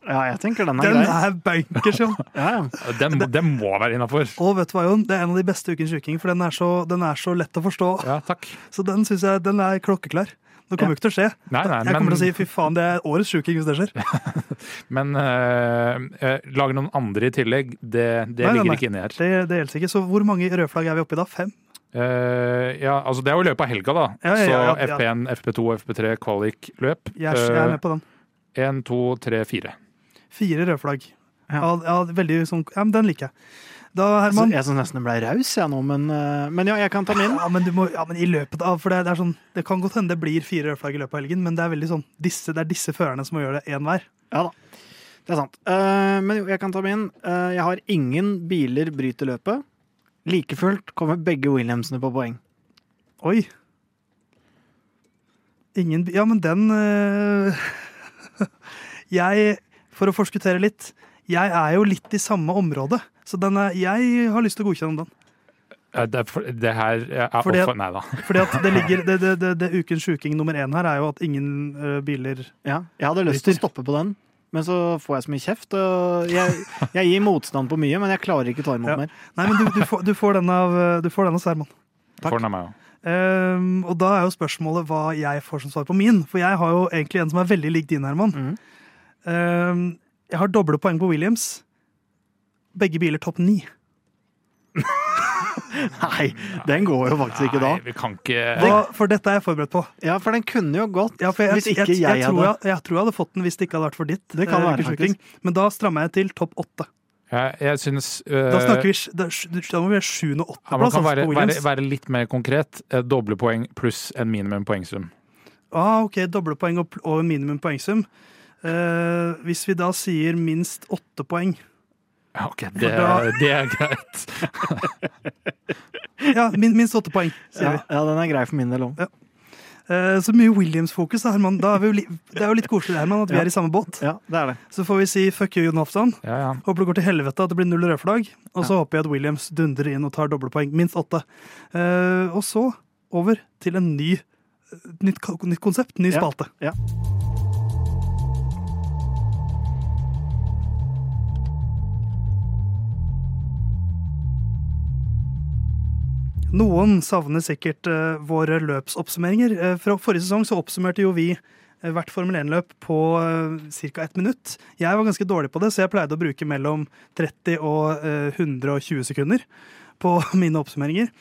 Ja, jeg tenker den er Den grei. er bankers, *laughs* jo! Ja, ja. Den, den må være innafor. Og vet du hva, Jon? Det er en av de beste Ukens uking, for den er så, den er så lett å forstå. Ja, takk. Så den synes jeg den er klokkeklar. Det kommer jo ikke til å skje. Nei, nei, jeg kommer men- til å si fy faen, det er årets sjuking hvis det skjer. *laughs* Men eh, lage noen andre i tillegg, det, det Nei, ligger ikke inni her. Det, det gjelder ikke. Så hvor mange rødflagg er vi oppe i da? Fem? Uh, ja, altså Det er jo i løpet av helga, da. Ja, ja, ja. Så FP1, FP2, FP3, kvalik-løp. Er, jeg er med på den. Én, to, tre, fire. Fire rødflagg. Ja. Ja. Ja, veldig sånn, ja, men den liker jeg. Da, Herman jeg syns nesten det ble raus, jeg nå, men, eh, men ja, jeg kan ta min. ja, men, du må, ja, men i løpet av For det, det er sånn Det kan godt hende det blir fire røde flagg i løpet av helgen, men det er veldig sånn disse, det er disse førerne som må gjøre det én hver. Ja da. Det er sant. Uh, men jo, jeg kan ta min. Uh, jeg har ingen biler bryter løpet. Like fullt kommer begge Williamsene på poeng. Oi. Ingen Ja, men den uh, *laughs* Jeg, for å forskuttere litt, jeg er jo litt i samme område. Så den er, jeg har lyst til å godkjenne den. Eh, Det, det her er Fordi at- Nei da. *laughs* Fordi at det *laughs* ligger det, det, det, det ukens sjuking nummer én her er jo at ingen uh, biler Ja, jeg hadde lyst til å stoppe på den, men så får jeg så mye kjeft. Og jeg, jeg gir motstand på mye, men jeg klarer ikke å ta imot Ja. mer. Nei, men du, du, får, du får den av, øh, du får den av Serman. Takk. Får den av meg ja. Um, og da er jo spørsmålet hva jeg får som svar på min. For jeg har jo egentlig en som er veldig lik din, Herman. Mm. Ehm, jeg har doble poeng på Williams. Begge biler topp ni. *laughs* Nei, den går jo faktisk ikke da. Nei, vi kan ikke Hva- For dette er jeg forberedt på. Ja, for den kunne jo gått Ja, jeg, hvis ikke jeg, jeg, jeg, tror hadde jeg, jeg tror jeg hadde fått den hvis det ikke hadde vært for ditt. Det kan eh, være, faktisk. Men da strammer jeg til topp åtte. Jeg, synes, uh, Da snakker vi da, da må vi ha sjuende og Eh, ja, man kan altså, være, være, være litt mer konkret. Eh, Doble poeng pluss en minimum poengsum. Ah, ok, Doble poeng og, og minimum poengsum. Eh, hvis vi da sier minst åtte poeng Ja, ok, det, da- *laughs* det er greit. *laughs* Ja, min, minst åtte poeng, sier Ja, vi. ja, den er grei for min del òg. Eh, så mye Williams-fokus, da, Herman. Da er vi jo det er jo litt koselig Herman, at vi Ja. er i samme båt. Ja, det er det. Så får vi si fuck you, Jon. Ja, ja. Håper det går til helvete at det blir null rødflagg. Og så håper jeg at Williams dundrer inn og tar doble poeng. Minst åtte. Uh, og så over til en ny nytt, nytt konsept, ny Ja. spalte. Ja. Noen savner sikkert eh, våre løpsoppsummeringer. Eh, fra forrige sesong så oppsummerte jo vi eh, hvert Formel 1-løp på ca. ett minutt. Jeg var ganske dårlig på det, så jeg pleide å bruke mellom 30 og eh, 120 sekunder på *laughs* mine oppsummeringer.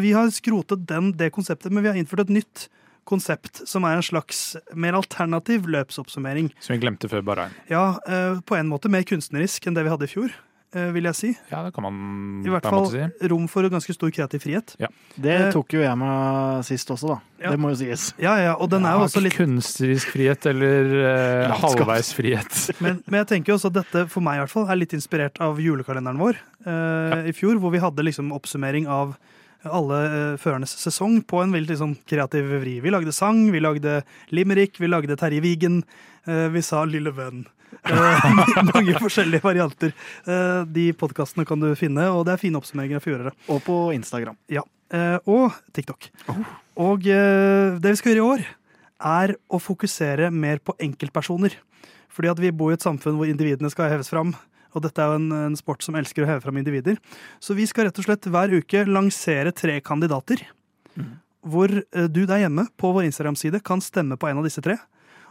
Vi har skrotet den, det konseptet, men vi har innført et nytt konsept som er en slags mer alternativ løpsoppsummering. Som vi glemte før Bahrain. Ja, på en måte mer kunstnerisk enn det vi hadde i fjor, vil jeg si. Ja, det kan man I hvert fall si. rom for ganske stor kreativ frihet. Det Eh, tok jo jeg meg sist også, da. Ja. Det må jo sies. Ja, ja, og den er jo Ja, også litt Kunstnerisk frihet eller eh, halvveis frihet. *laughs* Men, men jeg tenker jo også at dette for meg i hvert fall er litt inspirert av julekalenderen vår eh, i fjor, hvor vi hadde liksom oppsummering av alle eh, førernes sesong på en veldig liksom, kreativ vri. Vi lagde sang, vi lagde limerick, vi lagde Terje Vigen, eh, vi sa Lille venn. Eh, *laughs* mange forskjellige varianter. Eh, de podkastene kan du finne, og det er fine oppsummeringer av fjoråret. Og på Instagram. Ja. Eh, og TikTok. Og eh, det vi skal gjøre i år, er å fokusere mer på enkeltpersoner. Fordi at vi bor i et samfunn hvor individene skal heves fram. Og dette er jo en, en sport som elsker å heve fram individer. Så vi skal rett og slett hver uke lansere tre kandidater. Hvor eh, du der hjemme på vår Instagram-side kan stemme på en av disse tre.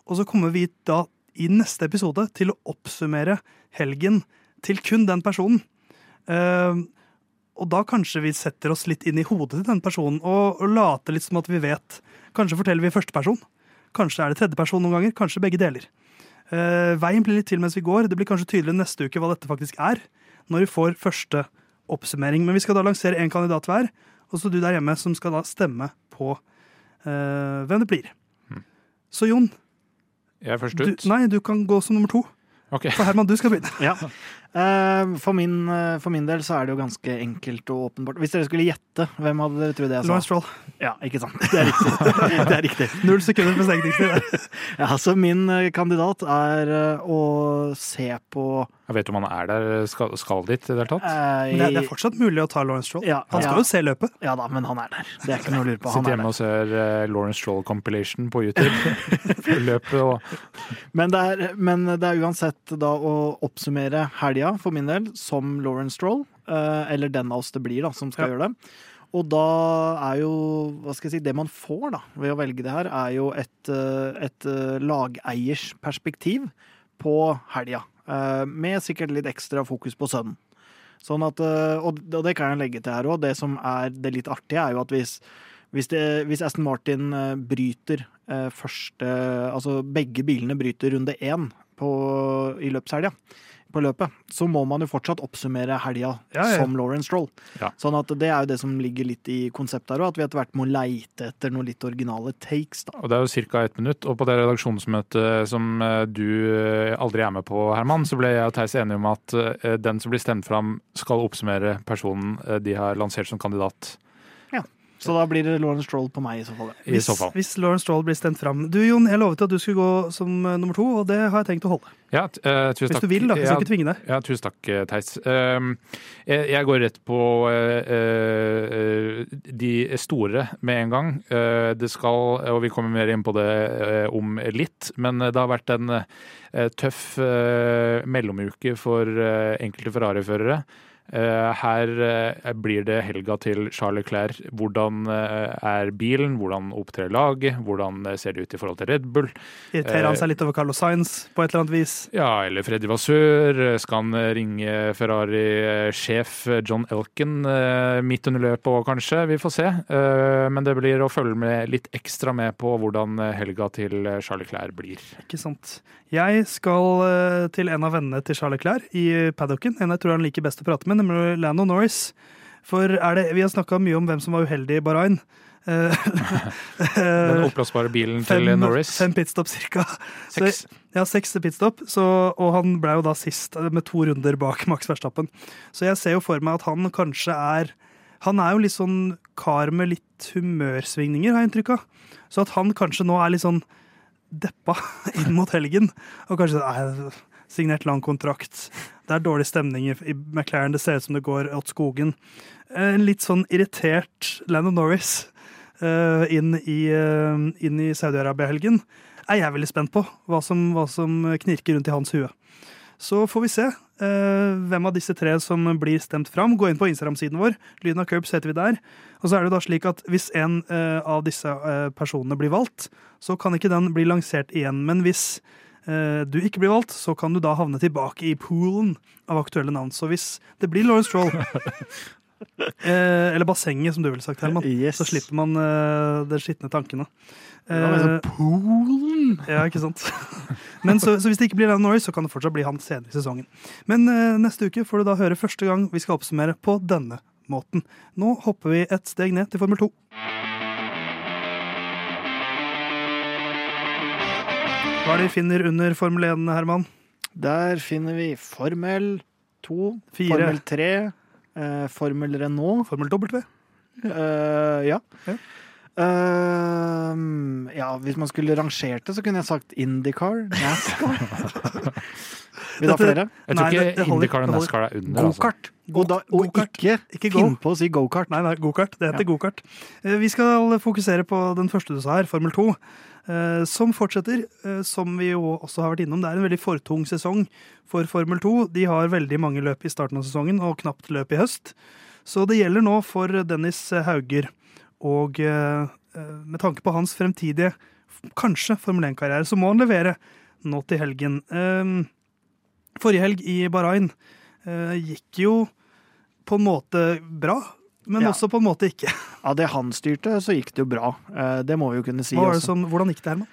Og så kommer vi da i neste episode til å oppsummere helgen til kun den personen. Uh, og da kanskje vi setter oss litt inn i hodet til den personen og, og later litt som at vi vet. Kanskje forteller vi førsteperson. Kanskje er det tredjeperson noen ganger. Kanskje begge deler. Uh, veien blir litt til mens vi går. Det blir kanskje tydelig neste uke hva dette faktisk er. Når vi får første oppsummering. Men vi skal da lansere én kandidat hver. Og så du der hjemme som skal da stemme på uh, hvem det blir. Så Jon, Jeg er først du, ut. nei, du kan gå som nummer to. Ok. For Herman, du skal begynne. Ja. *laughs* Eh, For min, eh, for min del så er det jo ganske enkelt og åpenbart. Hvis dere skulle gjette, hvem hadde dere trodd jeg sa? Lawrence Stroll. Ja, ikke sant. Det er riktig. *laughs* Det er riktig. Null sekunder betenkningstid. *laughs* Ja, så min eh, kandidat er å se på Jeg vet om han er der, skal, skal dit i det hele tatt? eh, Men det, er- det er fortsatt mulig å ta Lawrence Stroll. Ja, Han skal ja. jo se løpet. Ja da, men han er der. Det er ikke noe å lure på. Han Sitter er hjemme og ser Lawrence Stroll compilation på YouTube. *laughs* Løpet og Men det, er, men det er uansett da å oppsummere helga, for min del, som Lauren Stroll. eh, Eller den av oss det blir, da, som skal Ja. gjøre det. Og da er jo hva skal jeg si, Det man får da, ved å velge det her, er jo et, eh, et eh, lageiers perspektiv på helga. Med sikkert litt ekstra fokus på sønnen. Sånn at, og det kan jeg legge til her òg. Det som er det litt artige, er jo at hvis, hvis, det, hvis Aston Martin bryter første Altså begge bilene bryter runde én på, i løpshelga. På løpet, så må man jo fortsatt oppsummere helga Ja, ja. som Lauren Stroll. Ja. Sånn at det er jo det som ligger litt i konseptet her at vi etter hvert må leite etter noen litt originale takes. da. Og det er jo ca. ett minutt. Og på det redaksjonsmøtet som eh, du eh, aldri er med på, Herman, så ble jeg og Theis enige om at eh, den som blir stemt fram, skal oppsummere personen de har lansert som kandidat. Så da blir det Lauren Stroll på meg i så fall. ja. I Hvis, så fall. hvis Lauren Stroll blir stemt fram. Du Jon, jeg lovet at du skulle gå som eh, nummer to, og det har jeg tenkt å holde. Ja, uh, eh, tusen Hvis takk. du vil, da. Jeg Ja, skal ikke tvinge deg. Ja, tusen takk, eh, Theis. Uh, jeg, jeg går rett på uh, eh, de store med en gang. Eh, det skal, og vi kommer mer inn på det om litt, men det har vært en tøff mellomuke for enkelte Ferrari-førere. Eh, her eh, blir det helga til Charles Leclerc. Hvordan eh, er bilen, hvordan opptrer laget, hvordan ser det ut i forhold til Red Bull? Irriterer han seg litt over Carlos Sainz på et eller annet vis? Ja, eller Freddy Vasør. Skal han ringe Ferrari-sjef John Elken eh, midt under løpet kanskje? Vi får se. Men det blir å følge med litt ekstra med på hvordan helga til Charlie Clair blir. Ikke sant. Jeg skal til en av vennene til Charles Leclerc i paddocken. En jeg tror han liker best å prate med, nemlig Lando Norris. For det, vi har snakka mye om hvem som var uheldig i Bahrain. Eh, *laughs* Den oppblåsbare bilen til Norris. fem pitstop cirka. Så- Seks. Ja, seks pitstop, så, og han ble jo da sist eh, med to runder bak *laughs* Max Verstappen. Så jeg ser jo for meg at han kanskje er Han er jo litt sånn kar med litt humørsvingninger, har jeg inntrykk av. Så at han kanskje nå er litt sånn deppa *laughs* inn mot helgen. Og kanskje nei, signert lang kontrakt. Det er dårlig stemning i i McLaren. Det ser ut som det går åt skogen. En litt sånn irritert Landon Norris eh, inn i, eh, inn i Saudi-Arabia-helgen er jeg veldig spent på. Hva som, hva som knirker rundt i hans hue. Så får vi se eh, hvem av disse tre som blir stemt fram. Gå inn på Instagram-siden vår. Lyden av Curbs heter vi der. Og så er det da slik at hvis en eh, av disse eh, personene blir valgt, så kan ikke den bli lansert igjen. Men hvis eh, du ikke blir valgt, så kan du da havne tilbake i poolen av aktuelle navn. Så hvis det blir Lawrence Stroll *laughs* eh, Eller bassenget, som du ville sagt, Herman. Yes. Så slipper man eh, de skitne tankene. Eh, Poolen! ja, ikke sant? *laughs* Men så, så hvis det ikke blir Landon Norris, så kan det fortsatt bli han senere i sesongen. Men eh, neste uke får du da høre første gang vi skal oppsummere på denne måten. Nå hopper vi et steg ned til Formel 2. Hva er det vi finner under Formel 1, Herman? Der finner vi Formel 2, Fire. Formel 3, eh, Formel Renault. Formel W? Uh, ja. Ja. Uh, ja, hvis man skulle rangert det, så kunne jeg sagt Indycar, NASCAR. *laughs* Vil du ha flere? Jeg tror Nei, det- ikke det holder- IndyCar og. NASCAR er under. Altså. Gokart. Da- og Go-kart. ikke, Ikke go. finn på å si gokart. Nei, nei, gokart. Det heter gokart. Eh, Vi skal fokusere på den første du sa her, Formel 2. eh, Som fortsetter, eh, som vi jo også har vært innom. Det er en veldig fortung sesong for Formel 2. De har veldig mange løp i starten av sesongen og knapt løp i høst. Så det gjelder nå for Dennis Hauger. Og eh, med tanke på hans fremtidige, kanskje Formel 1-karriere, så må han levere nå til helgen. Forrige helg i Bahrain gikk jo på en måte bra, men Ja. også på en måte ikke. Av det han styrte, så gikk det jo bra. Eh, det må vi jo kunne si. Hva var det også. som, hvordan gikk det, Herman?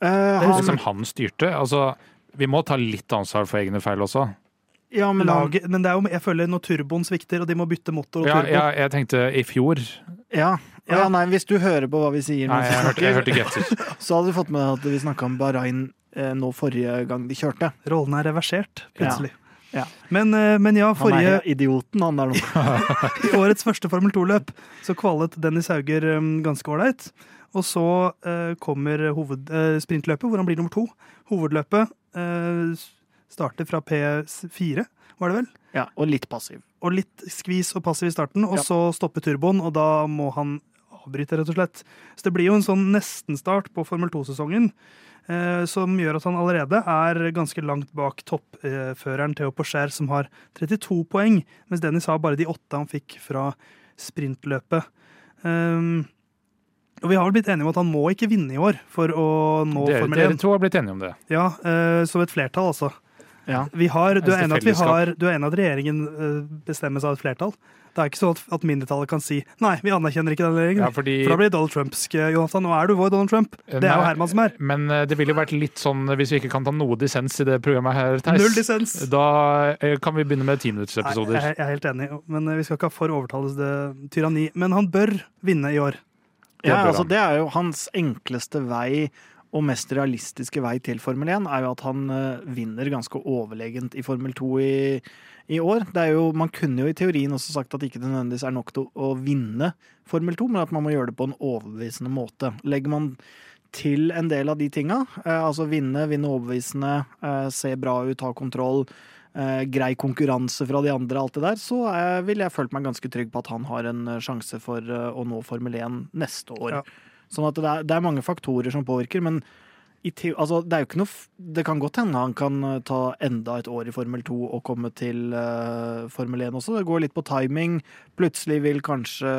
Eh, Det han, som han styrte. Altså, vi må ta litt ansvar for egne feil også. ja, men Lag, men det er jo, jeg føler når turboen svikter, og de må bytte motor og Ja, turbo ja, jeg tenkte i fjor. ja, ja, Ja. nei, hvis du hører på hva vi sier, Nei, jeg hørte, jeg hørte getter. *laughs* så hadde du fått med deg at vi snakka om Bahrain eh, nå forrige gang de kjørte. Rollene er reversert, plutselig. Ja. Men, eh, men ja, Han forrige, er idioten, han der nå. *laughs* i årets første Formel 2-løp så kvalet Dennis Hauger um, ganske ålreit. Og så eh, kommer hoved, eh, sprintløpet, hvor han blir nummer to. Hovedløpet eh, starter fra P4, var det vel? Ja, og litt passiv. og litt skvis og passiv i starten, og Ja. så stopper turboen, og da må han avbryte, rett og slett. Så det blir jo en sånn nestenstart på Formel 2-sesongen, eh, som gjør at han allerede er ganske langt bak toppføreren Theo Porcher, som har 32 poeng, mens Dennis har bare de åtte han fikk fra sprintløpet. Um, og vi har vel blitt enige om at han må ikke vinne i år for å nå Dere, Formel dere to har blitt enige om det. Ja, eh, som et flertall, altså. Ja. Vi har, du, er vi har, du er enig at regjeringen eh, bestemmes av et flertall? Det er ikke sånn at, mindretallet kan si nei, vi anerkjenner ikke den regjeringen. Ja, fordi, For da blir Donald Trumpsk, eh, Jonathan. Nå er du vår Donald Trump. Det er jo Herman som er. Men eh, det ville jo vært litt sånn hvis vi ikke kan ta noe dissens i det programmet her, Theis. Null dissens. Da kan vi begynne med timinuttersepisoder. jeg, jeg er helt enig, men vi skal ikke ha for overtalelse tyranni. Men han bør vinne i år. Ja, altså det er jo hans enkleste vei og mest realistiske vei til Formel 1 er jo at han eh, vinner ganske overlegent i Formel 2 i, i år. Jo, man kunne jo i teorien også sagt at det ikke nødvendigvis er nok til å, vinne Formel 2, men at man må gjøre det på en overbevisende måte. Legger man til en del av de tinga, eh, altså vinne, vinne overbevisende, eh, se bra ut, ha kontroll, grei konkurranse fra de andre, alt det der, så eh, ville jeg følt meg ganske trygg på at han har en sjanse for å nå Formel 1 neste år. Ja. Sånn at det er, det er mange faktorer som påvirker, men i teo, altså, det er jo ikke noe Det kan godt hende han kan eh, ta enda et år i Formel 2 og komme til uh, Formel 1 også. Det går litt på timing. Plutselig vil kanskje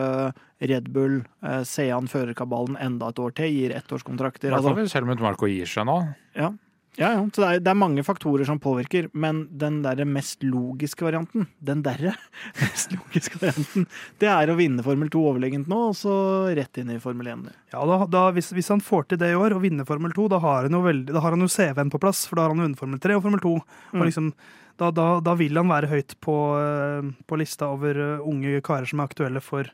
Red Bull uh, se an førerkabalen enda et år til, gir I ettårskontrakter. hvert Altså, fall hvis Helmut Marko gir seg nå. ja. Ja, ja. Så det er, det er mange faktorer som påvirker, men den derre mest logiske varianten, den derre *laughs* mest logiske varianten, det er å vinne Formel 2 overlegent nå, og så rett inn i Formel 1. Ja, da, da, hvis, hvis han får til det i år og vinner Formel 2, da har han jo, veldig, har han jo CV-en på plass. For da har han vunnet Formel 3 og Formel 2. Mm. Og liksom, da, da, da vil han være høyt på, eh, på lista over eh, unge karer som er aktuelle for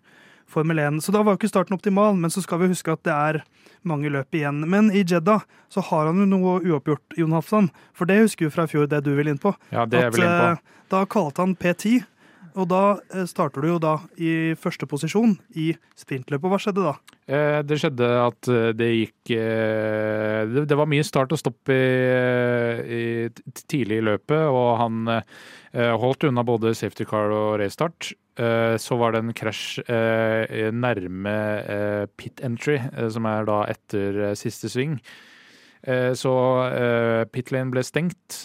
Formel 1. Så da var jo ikke starten optimal, men så skal vi huske at det er mange løp igjen. Men i Jeddah så har han jo noe uoppgjort, Jon Hafsan. For det husker vi fra i fjor, det du vil inn på. Ja, det er jeg vel inn på. eh, da kalte han P10. Og da eh, starter du jo da i første posisjon i sprintløpet. Hva skjedde da? Eh, Det skjedde at det gikk Det var mye start og stopp i, i tidlig i løpet, og han holdt unna både safety car og restart. Eh, Så var det en krasj eh, nærme eh, pit entry, som er da etter siste sving. Så pit lane ble stengt.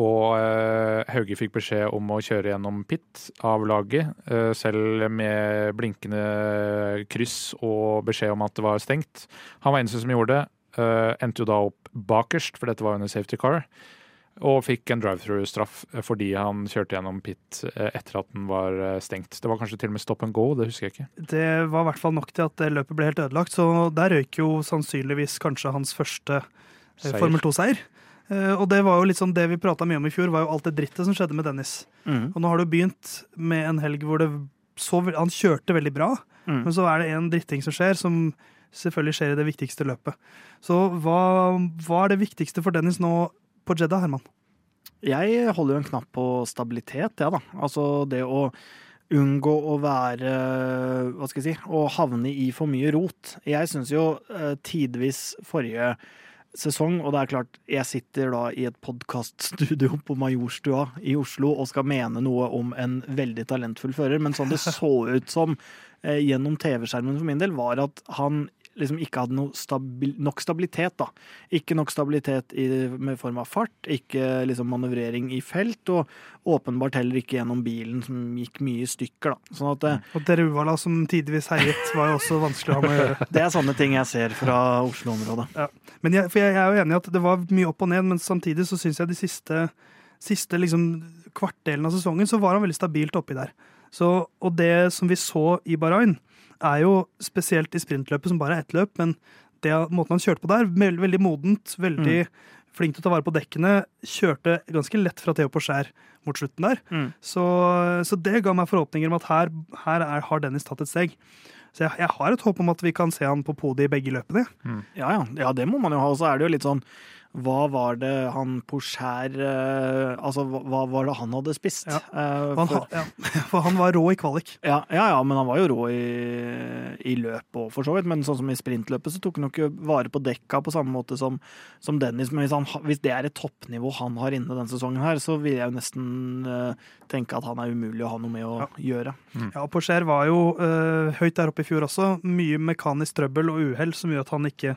Og Hauge fikk beskjed om å kjøre gjennom pit av laget, selv med blinkende kryss og beskjed om at det var stengt. Han var eneste som gjorde det. endte jo da opp bakerst, for dette var under safety car. Og fikk en drive-through-straff fordi han kjørte gjennom pit eh, etter at den var eh, stengt. Det var kanskje til og med stop and go, det husker jeg ikke. Det var i hvert fall nok til at det løpet ble helt ødelagt, så der røyk jo sannsynligvis kanskje hans første eh, Seier. Formel 2-seier. Eh, Og det var jo litt sånn det vi prata mye om i fjor, var jo alt det drittet som skjedde med Dennis. Mm. Og nå har du begynt med en helg hvor det så Han kjørte veldig bra, Mm. men så er det en dritting som skjer, som selvfølgelig skjer i det viktigste løpet. Så hva, hva er det viktigste for Dennis nå på Jedda, Herman? Jeg holder jo en knapp på stabilitet, ja da. Altså det å unngå å være Hva skal jeg si Å havne i for mye rot. Jeg syns jo eh, tidvis forrige sesong, og det er klart, jeg sitter da i et podkaststudio på Majorstua i Oslo og skal mene noe om en veldig talentfull fører, men sånn det så ut som eh, gjennom TV-skjermen for min del, var at han liksom ikke hadde stabil, nok stabilitet, da. Ikke nok stabilitet i, med form av fart, ikke liksom manøvrering i felt, og åpenbart heller ikke gjennom bilen, som gikk mye i stykker, da. Sånn at eh, Og Deruvala, som tidvis heiet, var jo også vanskelig å ha med å gjøre. *laughs* det er sånne ting jeg ser fra Oslo-området. Men jeg, for jeg, jeg er jo enig i at det var mye opp og ned, men samtidig så syns jeg de siste, siste liksom, kvartdelen av sesongen så var han veldig stabilt oppi der. Så, og det som vi så i Bahrain, er jo spesielt i sprintløpet, som bare er ett løp, men det måten han kjørte på der, veldig, veldig modent, veldig flink til å ta vare på dekkene, kjørte ganske lett fra Theo på skjær mot slutten der. Mm. Så, så det ga meg forhåpninger om at her, her er, har Dennis tatt et steg. Så jeg, jeg har et håp om at vi kan se han på podiet i begge løpene. Ja, ja, ja, det må man jo ha. Og så er det jo litt sånn Hva var det han Porscher eh, Altså, hva, var det han hadde spist? Ja. Eh, For han, for, ja, for han var rå i kvalik. ja, ja, ja, men han var jo rå i, i løpet og for så vidt. Men sånn som i sprintløpet så tok han jo ikke vare på dekka på samme måte som, som Dennis. Men hvis, han, hvis det er et toppnivå han har inne denne sesongen her, så vil jeg jo nesten eh, tenke at han er umulig å ha noe med å Ja. gjøre. Ja, Porscher var jo øh, høyt der oppe i fjor også. Mye mekanisk trøbbel og uhell som gjør at han ikke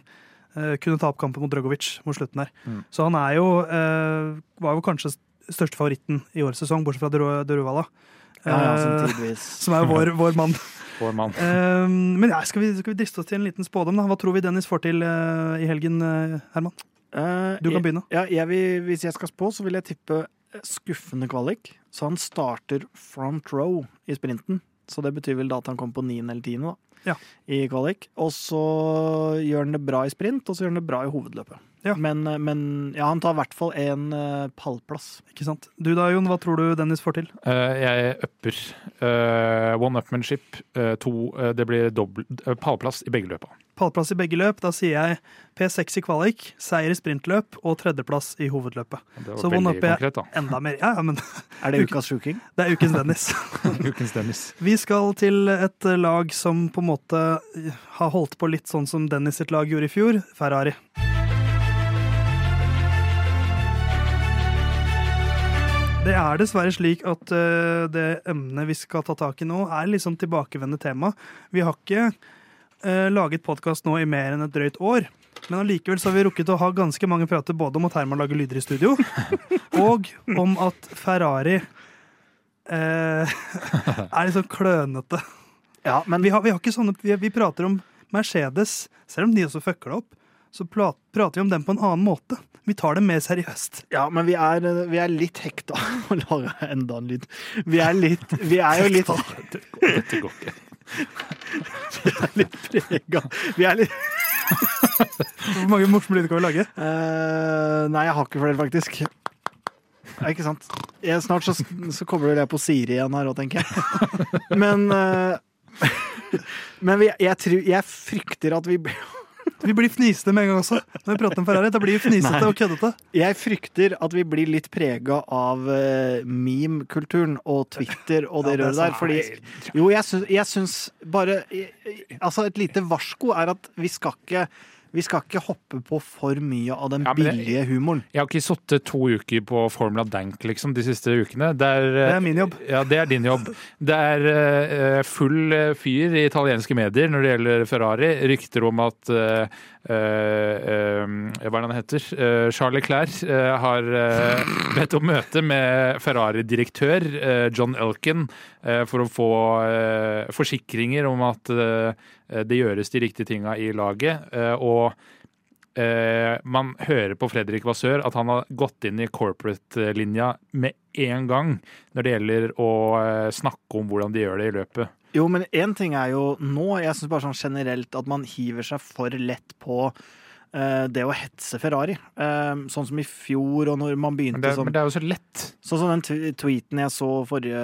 kunne ta opp kampen mot Drogovic mot slutten der. Mm. Så han er jo øh, var jo kanskje største favoritten i årets sesong, bortsett fra Deruvala. Ja, ja, Eh, sånn tidvis. *laughs* som er vår, vår mann. *laughs* Vår mann. *laughs* Eh, men ja, skal, vi, skal vi driste oss til en liten spådom? da? Hva tror vi Dennis får til eh, i helgen, eh, Herman? Eh, Du kan begynne. Ja, jeg vil, hvis jeg skal spå, så vil jeg tippe skuffende kvalik. Så han starter front row i sprinten. Så det betyr vel da at han kommer på niende eller tiende, da. Ja. I kvalik. Og så gjør han det bra i sprint, og så gjør han det bra i hovedløpet. Ja. Men, eh, men ja, han tar i hvert fall en eh, pallplass. Ikke sant? Du da, Jon, hva tror du Dennis får til? Uh, jeg upper. Uh, one upmanship. Uh, to Det blir dobbelt, pallplass i begge løpa. Pallplass i begge løp. Da sier jeg P6 i kvalik, seier i sprintløp og tredjeplass i hovedløpet. Det var Så one up er-. Enda mer. Ja, ja, men *laughs* Er det ukas sjuking? det er ukens Dennis. *laughs* Ukens Dennis. Vi skal til et lag som på en måte har holdt på litt sånn som Dennis sitt lag gjorde i fjor, Ferrari. Det er dessverre slik at uh, det emnet vi skal ta tak i nå, er litt sånn tilbakevendende tema. Vi har ikke uh, laget podkast nå i mer enn et drøyt år. Men allikevel så har vi rukket å ha ganske mange prater både om at Herman lager lyder i studio, *laughs* og om at Ferrari uh, *laughs* er litt sånn klønete. Ja, men Vi har, vi har ikke sånne vi, vi prater om Mercedes, selv om de også fucker det opp. Så prater vi om dem på en annen måte. Vi tar det mer seriøst. Ja, men vi er, vi er litt hekta. *laughs* Lager jeg enda en lyd. Vi er litt Vi er jo litt, *laughs* Dette går ikke. litt prega. *laughs* Vi er litt Hvor mange morsomme lyder kan vi lage? Uh, Nei, jeg har ikke flere, faktisk. Ja, ikke sant. Jeg, snart så, så kobler jeg på Siri igjen her òg, tenker jeg. Men uh, Men vi, jeg, tror, jeg frykter at vi Vi blir fnisete med en gang også. Når vi prater om Ferrari, Da blir vi fnisete og køddete. Jeg frykter at vi blir litt prega av uh, meme-kulturen og Twitter og det Ja, det røret der. Fordi Jo, jeg syns, jeg syns bare Altså, et lite varsko er at vi skal ikke vi skal ikke hoppe på for mye av den Ja, billige humoren. Jeg har ikke sittet to uker på Formula Dank liksom, de siste ukene. Det er, Det er min jobb. Ja, det er din jobb. Det er eh, full eh, fyr i italienske medier når det gjelder Ferrari. Rykter om at uh, eh, eh, Hva er det han heter? Uh, Charles Leclerc eh, har eh, bedt om møte med Ferrari-direktør eh, John Elkin eh, for å få eh, forsikringer om at eh, det gjøres de riktige tinga i laget. eh, og eh, man hører på Fredrik Vassør at han har gått inn i corporate-linja med en gang når det gjelder å eh, snakke om hvordan de gjør det i løpet. Jo, men én ting er jo nå, jeg syns bare sånn generelt at man hiver seg for lett på eh, det å hetse Ferrari. Eh, sånn som i fjor, og når man Men begynte det, sånn men det er jo så lett. Sånn som den tweeten jeg så forrige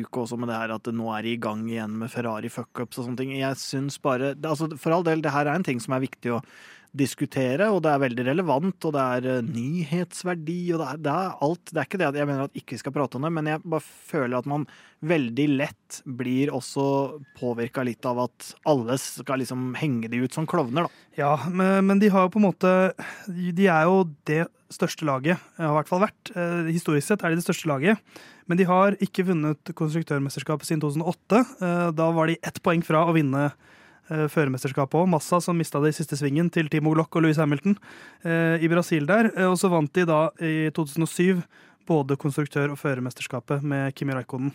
uke også med det her at det nå er i gang igjen med Ferrari fuckups og sånne ting. Jeg syns bare altså For all del, det her er en ting som er viktig å diskutere, og det er veldig relevant, og det er eh, nyhetsverdi, og det er, det er alt. Det er ikke det at jeg mener at ikke vi skal prate om det, men jeg bare føler at man veldig lett blir også påvirka litt av at alle skal liksom henge de ut som klovner, da. Ja, men, men de har jo på en måte De er jo det største laget, har i hvert fall vært. Eh, Historisk sett er de det største laget. Men de har ikke vunnet konstruktørmesterskapet siden 2008. Eh, Da var de ett poeng fra å vinne eh, førermesterskapet òg. Massa som mista det i siste svingen til Timo Glock og Louis Hamilton eh, i Brasil der. Eh, Og så vant de da i 2007 både konstruktør- og førermesterskapet med Kimi Raikonen.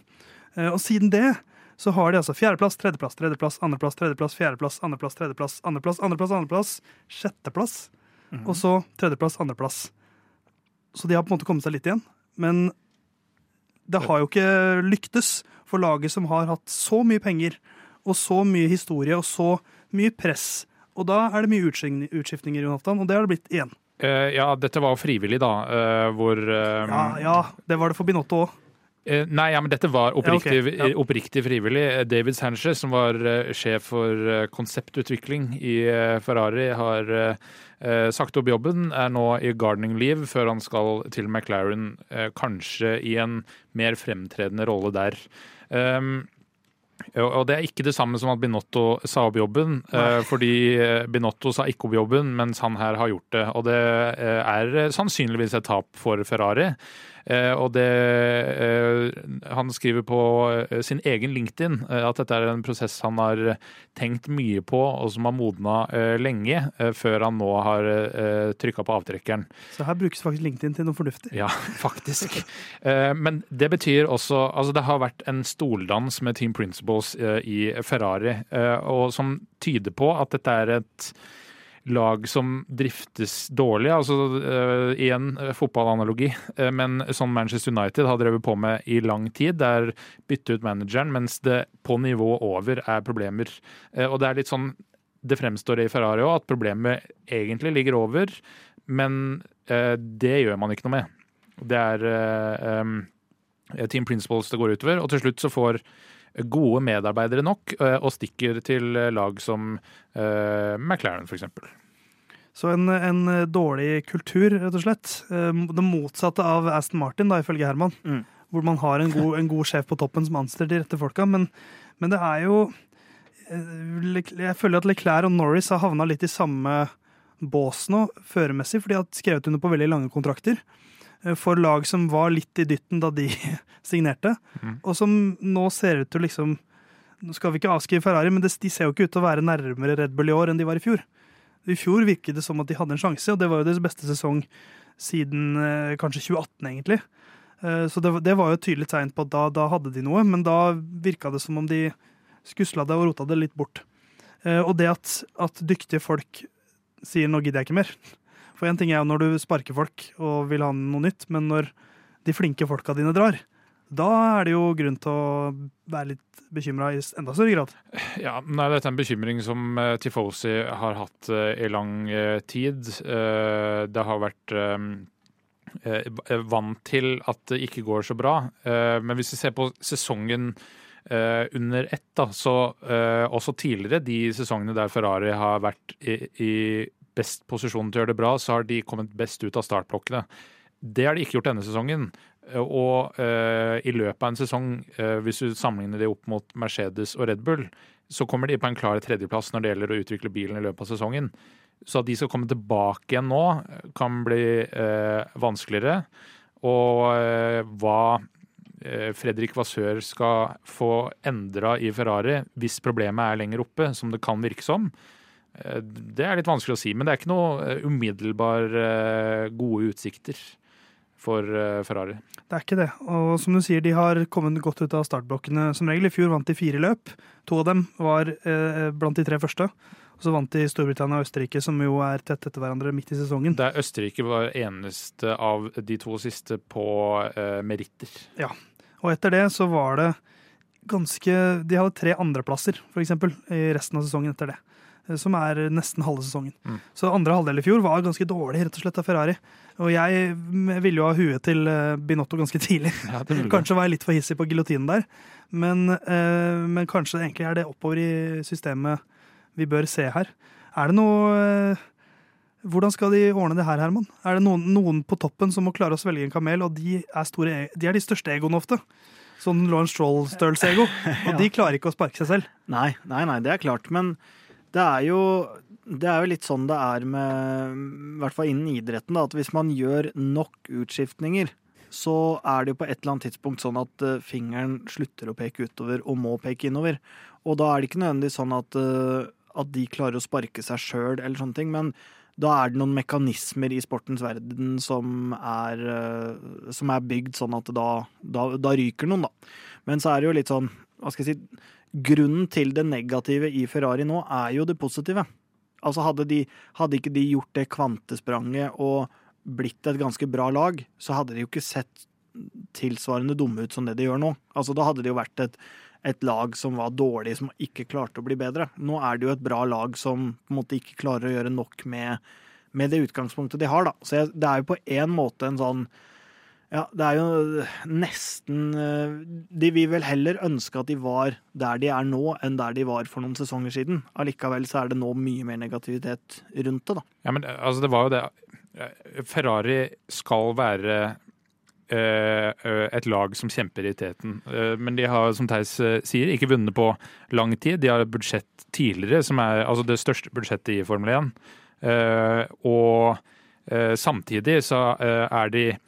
Eh, Og siden det så har de altså fjerdeplass, tredjeplass, tredjeplass, andreplass, tredjeplass, fjerdeplass, andreplass, tredjeplass, andreplass, andreplass, andreplass, sjetteplass, og så tredjeplass, andreplass. Så de har på en måte kommet seg litt igjen. Men det har jo ikke lyktes for laget som har hatt så mye penger og så mye historie og så mye press. Og da er det mye utskiftninger, Jonathan, og det har det blitt igjen. Uh, ja, dette var jo frivillig, da. uh, hvor eh, Ja, ja, det var det for Binotto òg. Nei, ja, men dette var oppriktig, Ja, okay. oppriktig frivillig. David Sanchez, som var sjef for konseptutvikling i Ferrari, har sagt opp jobben, er nå i gardening leave før han skal til McLaren, kanskje i en mer fremtredende rolle der. Um, og det er ikke det samme som at Binotto sa opp jobben, Nei. fordi eh, Binotto sa ikke opp jobben, mens han her har gjort det. Og det eh, er sannsynligvis et tap for Ferrari. Eh, og det eh, Han skriver på eh, sin egen LinkedIn at dette er en prosess han har tenkt mye på, og som har modna lenge, før han nå har trykka på avtrekkeren. Så her brukes faktisk LinkedIn til noe fornuftig. Ja, *laughs* faktisk. Eh, Men det betyr også Altså, det har vært en stoldans med Team Principles i Ferrari, og som tyder på at dette er et lag som driftes dårlig. Altså uh, igjen uh, fotballanalogi, uh, men sånn Manchester United har drevet på med i lang tid. Det er bytte ut manageren, mens det på nivå over er problemer. og det er litt sånn det fremstår i Ferrari òg, at problemet egentlig ligger over, men det gjør man ikke noe med. Det er um, Team Principles det går utover, og til slutt så får gode medarbeidere nok og stikker til lag som McLaren, f.eks. Så en, en, dårlig kultur, rett og slett. Eh, det motsatte av Aston Martin, da, ifølge Herman. Mm. Hvor man har en god, en god, sjef på toppen som ansetter de rette folka. Men, men, det er jo eh, Jeg føler at Leclerc og Norris har havna litt i samme bås nå, føremessig, for de har skrevet under på veldig lange kontrakter. Eh, for lag som var litt i dytten da de *laughs* signerte, mm. og som nå ser ut til å liksom Nå skal vi ikke avskrive Ferrari, men de ser jo ikke ut til å være nærmere Red Bull i år enn de var i fjor. I fjor virket det som at de hadde en sjanse, og det var jo deres beste sesong siden eh, kanskje 2018, egentlig. Eh, så det, det var jo et tydelig tegn på at da, da, hadde de noe, men da virka det som om de skusla det og rota det litt bort. Eh, og det at, at dyktige folk sier 'nå gidder jeg ikke mer'. For én ting er jo når du sparker folk og vil ha noe nytt, men når de flinke folka dine drar, da er det jo grunn til å være litt bekymra i enda større grad. Ja, nei, Dette er en bekymring som uh, Tifosi har hatt uh, i lang uh, tid. det har vært vant til at det ikke går så bra. men hvis vi ser på sesongen under ett, da, så også tidligere, de sesongene der Ferrari har vært i, i best posisjon til å gjøre det bra, så har de kommet best ut av startblokkene. Det har de ikke gjort denne sesongen. Og uh, i løpet av en sesong, uh, hvis du sammenligner det opp mot Mercedes og Red Bull, så kommer de på en klar tredjeplass når det gjelder å utvikle bilen i løpet av sesongen. Så at de skal komme tilbake igjen nå, kan bli uh, vanskeligere. Og hva Fredrik Vassør skal få endra i Ferrari hvis problemet er lenger oppe, som det kan virke som, det er litt vanskelig å si. Men det er ikke noe umiddelbar gode utsikter for eh, Ferrari. Det er ikke det. Og som du sier, de har kommet godt ut av startblokkene som regel. I fjor vant de fire løp. To av dem var eh, blant de tre første. Og så vant de Storbritannia og Østerrike, som jo er tett etter hverandre midt i sesongen. Der Østerrike var eneste av de to siste på eh, meritter. Ja. Og etter det så var det ganske De hadde tre andreplasser, f.eks., i resten av sesongen etter det. Eh, som er nesten halve sesongen. Mm. Så andre halvdel i fjor var ganske dårlig rett og slett av Ferrari. Og jeg ville jo ha huet til eh, Binotto ganske tidlig. *laughs* Ja, kanskje var jeg litt for hissig på giljotinen der. Men, eh, men, kanskje egentlig er det oppover i systemet vi bør se her. Er det noe eh, Hvordan skal de ordne det her, Herman? Er det noen, noen, på toppen som må klare å svelge en kamel, og de er, store, e, de, er de største egoene ofte? Sånn Lawrence Stroll-størrelse-ego. *laughs* Og de klarer ikke å sparke seg selv. Nei, nei, nei, det er klart. Men det er jo det er jo litt sånn det er med I hvert fall innen idretten, da, at hvis man gjør nok utskiftninger, så er det jo på et eller annet tidspunkt sånn at uh, fingeren slutter å peke utover og må peke innover. Og da er det ikke nødvendigvis sånn at, uh, at de klarer å sparke seg sjøl eller sånne ting, men da er det noen mekanismer i sportens verden som er, uh, som er bygd sånn at da, da, da ryker noen, da. Men så er det jo litt sånn, hva skal jeg si Grunnen til det negative i Ferrari nå er jo det positive. Altså hadde, de, hadde ikke de gjort det kvantespranget og blitt et ganske bra lag, så hadde de jo ikke sett tilsvarende dumme ut som det de gjør nå. Altså Da hadde det jo vært et, et lag som var dårlig, som ikke klarte å bli bedre. Nå er det jo et bra lag som på en måte ikke klarer å gjøre nok med, med det utgangspunktet de har. da. Så jeg, det er jo på en måte en sånn ja, det er jo nesten eh, De vil vel heller ønske at de var der de er nå, enn der de var for noen sesonger siden. Allikevel så er det nå mye mer negativitet rundt det, da. Ja, men altså, det var jo det Ferrari skal være uh, et lag som kjemper i teten. Uh, men de har, som Theis sier, ikke vunnet på lang tid. De har et budsjett tidligere som er altså det største budsjettet i Formel 1. og samtidig så er de Eh,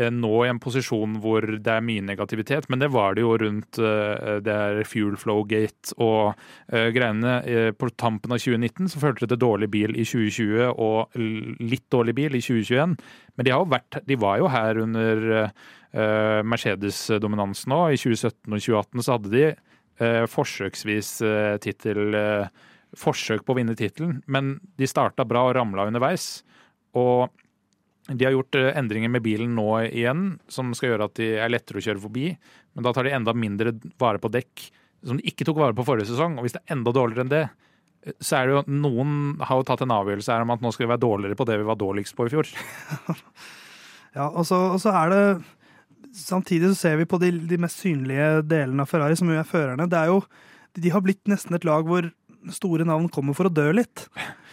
nå i en posisjon hvor det er mye negativitet, men det var det jo rundt uh, det her Fuel Flow Gate og uh, greiene. På tampen av 2019 så følte det dårlig bil i 2020 og litt dårlig bil i 2021. Men de, vært, de var jo her under Mercedes-dominansen òg. I 2017 og 2018 så hadde de forsøksvis tittel forsøk på å vinne tittelen, men de starta bra og ramla underveis. Og de har gjort eh, endringer med bilen nå igjen, som skal gjøre at de er lettere å kjøre forbi. Men da tar de enda mindre vare på dekk, som de ikke tok vare på forrige sesong. Og hvis det er enda dårligere enn det, eh, så er det jo Noen har jo tatt en avgjørelse her om at nå skal vi være dårligere på det vi var dårligst på i fjor. *laughs* Ja, og så, og så er det Samtidig så ser vi på de, de mest synlige delene av Ferrari, som jo er førerne. Det er jo, de har blitt nesten et lag hvor store navn kommer for å dø litt.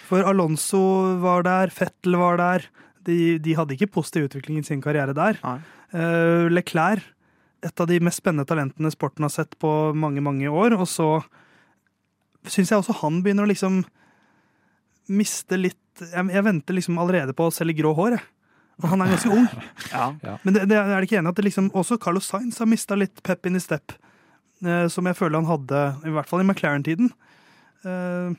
For Alonso var der, Fettel var der. De, de hadde ikke positiv utvikling i sin karriere der. Uh, Leclerc, et av de mest spennende talentene sporten har sett på mange, mange år. Og så syns jeg også han begynner å liksom miste litt Jeg, jeg venter liksom allerede på å selge grå hår, jeg. Og han er ganske ung. *laughs* Ja. Men det, det er det ikke enig at det liksom, også Carlos Sainz har mista litt pep in i step, uh, som jeg føler han hadde, i hvert fall i McLaren-tiden. Uh,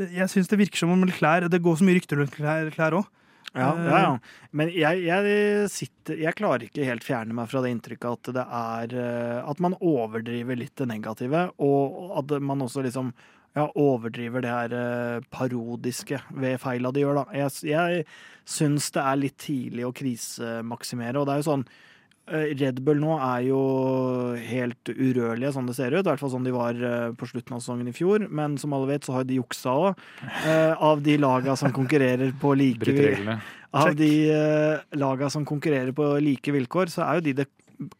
jeg syns det virker som om Leclerc Det går så mye rykter rundt Leclerc òg. Ja, ja, ja. Men jeg, jeg, sitter, jeg klarer ikke helt fjerne meg fra det inntrykket at det er eh, At man overdriver litt det negative, og at man også liksom ja, overdriver det her eh, parodiske ved feila de gjør, da. Jeg, jeg syns det er litt tidlig å krisemaksimere, og det er jo sånn eh, Red Bull nå er jo helt urørlige, sånn det ser ut. I hvert fall sånn de var eh, på slutten av sesongen i fjor. Men som alle vet, så har de juksa òg. Av de laga som konkurrerer på like Av de laga som konkurrerer på like vilkår, så er jo de det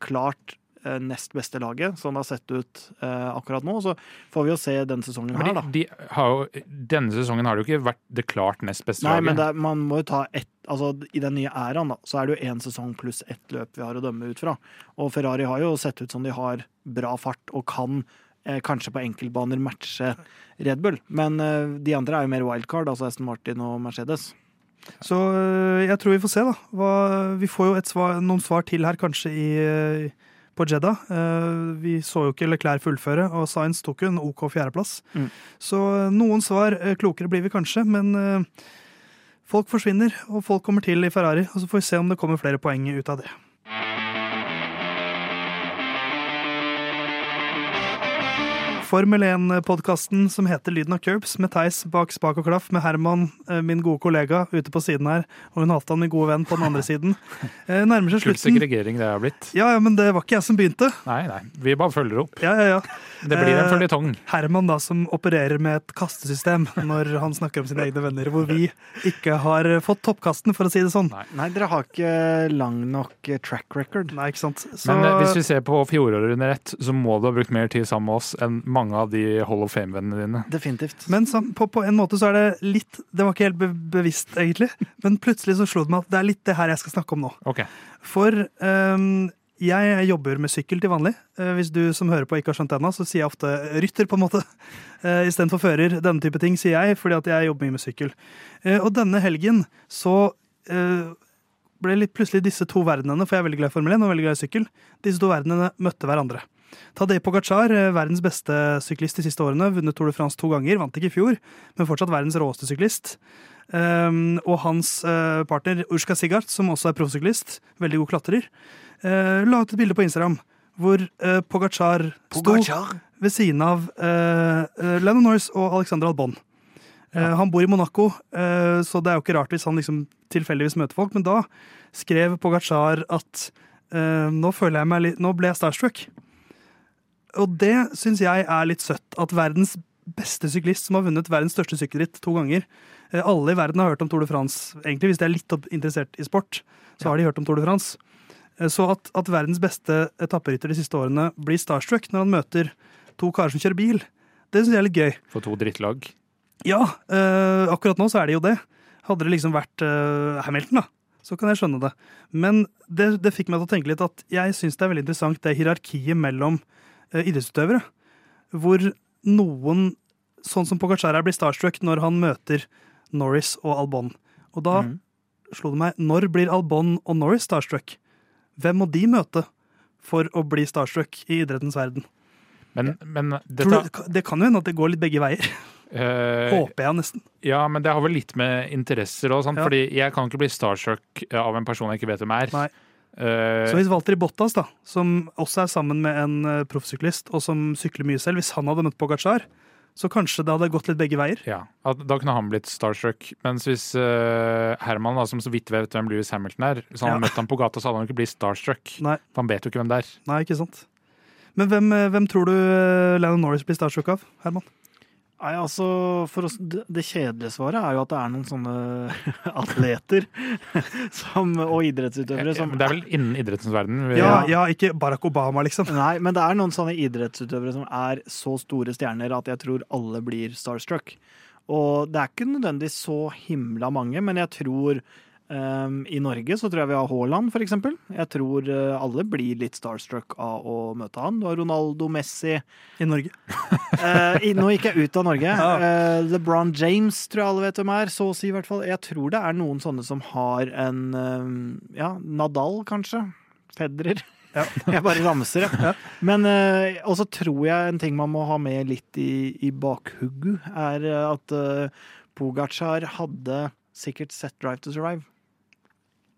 klart eh, nest beste laget, sånn det har sett ut eh, akkurat nå. Så får vi jo se denne sesongen her, da. De, de har jo, denne sesongen har det jo ikke vært det klart nest beste Nei, laget. men det, er- man må jo ta ett Altså, I den nye æraen da, så er det jo én sesong pluss ett løp vi har å dømme ut fra. Og Ferrari har jo sett ut som de har bra fart og kan eh, kanskje på enkeltbaner matche Red Bull. Men eh, de andre er jo mer wildcard, altså Aston Martin og Mercedes. Så øh, jeg tror vi får se, da. Hva, vi får jo et svar, noen svar til her, kanskje, i, på Jeddah. Eh, vi så jo ikke Leclerc fullføre, og Science tok jo en OK fjerdeplass. Mm. Så øh, noen svar øh, klokere blir vi kanskje, men folk forsvinner, og folk kommer til i Ferrari. Og så får vi se om det kommer flere poeng ut av det. Formel 1-podkasten som heter Lyden av curbs, med Theis bak spak og klaff, med Herman, eh, min gode kollega, ute på siden her, og hun Halvdan, min gode venn, på den andre siden. *laughs* Eh, Nærmer seg slutten. Kul segregering det har blitt. Ja, ja, men det var ikke jeg som begynte. Nei, nei. Vi bare følger opp. Ja, ja, ja. Det blir en Eh, føljetong. Herman da, som opererer med et kastesystem når han snakker om sine egne venner, hvor vi ikke har fått toppkasten, for å si det sånn. Nei. Nei, dere har ikke lang nok track record. Nei, ikke sant. Så, Men hvis vi ser på fjoråret under ett, så må du ha brukt mer tid sammen med oss enn mange av de Hall of Fame-vennene dine. Definitivt. men på, på en måte så er det litt Det var ikke helt be bevisst, egentlig, men plutselig så slo det meg at det er litt det her jeg skal snakke om nå. Okay. For um, jeg jobber med sykkel til vanlig. Eh, hvis du som hører på ikke har skjønt det ennå, så sier jeg ofte rytter, på en måte. *laughs* Uh, Istedenfor fører. Denne type ting sier jeg, fordi at jeg jobber mye med sykkel. Eh, og denne helgen så eh, ble litt plutselig disse to verdenene, for jeg er veldig glad i Formel 1 og veldig glad i sykkel, disse to verdenene møtte hverandre. Tadej Pogacar, eh, verdens beste syklist de siste årene, vunnet Tour de France to ganger, vant ikke i fjor, men fortsatt verdens råeste syklist. Um, og hans uh, partner Urska Sigart, som også er proffsyklist, veldig god klatrer, uh, la ut et bilde på Instagram hvor uh, Pogacar sto ved siden av uh, Lennon Norris og Alexander Albon. Uh, Han bor i Monaco, så det er jo ikke rart hvis han liksom tilfeldigvis møter folk, men da skrev Pogacar at nå føler jeg meg litt Nå ble jeg starstruck. Og det syns jeg er litt søtt. At verdens beste syklist som har vunnet verdens største sykkelritt to ganger eh, Alle i verden har hørt om Tour de France. Egentlig Hvis de er litt interessert i sport, så har de hørt om Tour de France. Eh, Så at, at verdens beste etapperytter de siste årene blir starstruck når han møter to karer som kjører bil, det syns jeg er litt gøy. For to drittlag. Ja, Øh, akkurat nå så er det jo det. Hadde det liksom vært øh, Hamilton, da, så kan jeg skjønne det. Men det, det fikk meg til å tenke litt at jeg syns det er veldig interessant det hierarkiet mellom idrettsutøvere. Hvor noen, sånn som Pogacar er, blir starstruck når han møter Norris og Albon. Og da mm. slo det meg, når blir Albon og Norris starstruck? Hvem må de møte for å bli starstruck i idrettens verden? Men, men dette du, det kan jo hende at det går litt begge veier. Uh, Håper jeg nesten. Ja, men det har vel litt med interesser òg, Ja. fordi jeg kan ikke bli starstruck av en person jeg ikke vet hvem er. Nei. Eh, Så hvis Walter Bottas, da, som også er sammen med en uh, proffsyklist, og som sykler mye selv, hvis han hadde møtt Pogacar, Så kanskje det hadde gått litt begge veier. Ja, Da kunne han blitt starstruck. Mens hvis uh, Herman, da, som så vidt vet hvem Lewis Hamilton er, så han Ja. møtt ham på gata, så hadde han ikke blitt starstruck. Nei. For han vet jo ikke hvem det er. Nei, ikke sant. Men hvem, eh, hvem tror du Landon Norris blir starstruck av, Herman? Nei, altså, for oss, det, det kjedelige svaret er jo at det er noen sånne *laughs* atleter *laughs* som, og idrettsutøvere som Men det er vel innen idrettens verden. Ja, ja, ikke Barack Obama, liksom. *laughs* Nei, men det er noen sånne idrettsutøvere som er så store stjerner at jeg tror alle blir starstruck. Og det er ikke nødvendigvis så himla mange, men jeg tror ehm, I Norge så tror jeg vi har Haaland, eksempel. Jeg tror uh, alle blir litt starstruck av å møte han. Du har Ronaldo, Messi I Norge. *laughs* uh, nå gikk jeg ut av Norge. *laughs* Eh, LeBron James tror jeg alle vet hvem er. Så å si, i hvert fall. Jeg tror det er noen sånne som har en um, Ja, Nadal, kanskje. Fedrer. Ja. *laughs* Jeg bare ramser, jeg. Ja. Men uh, også tror jeg en ting man må ha med litt i, i bakhugget, er at uh, Pogacar hadde sikkert sett Drive to Survive.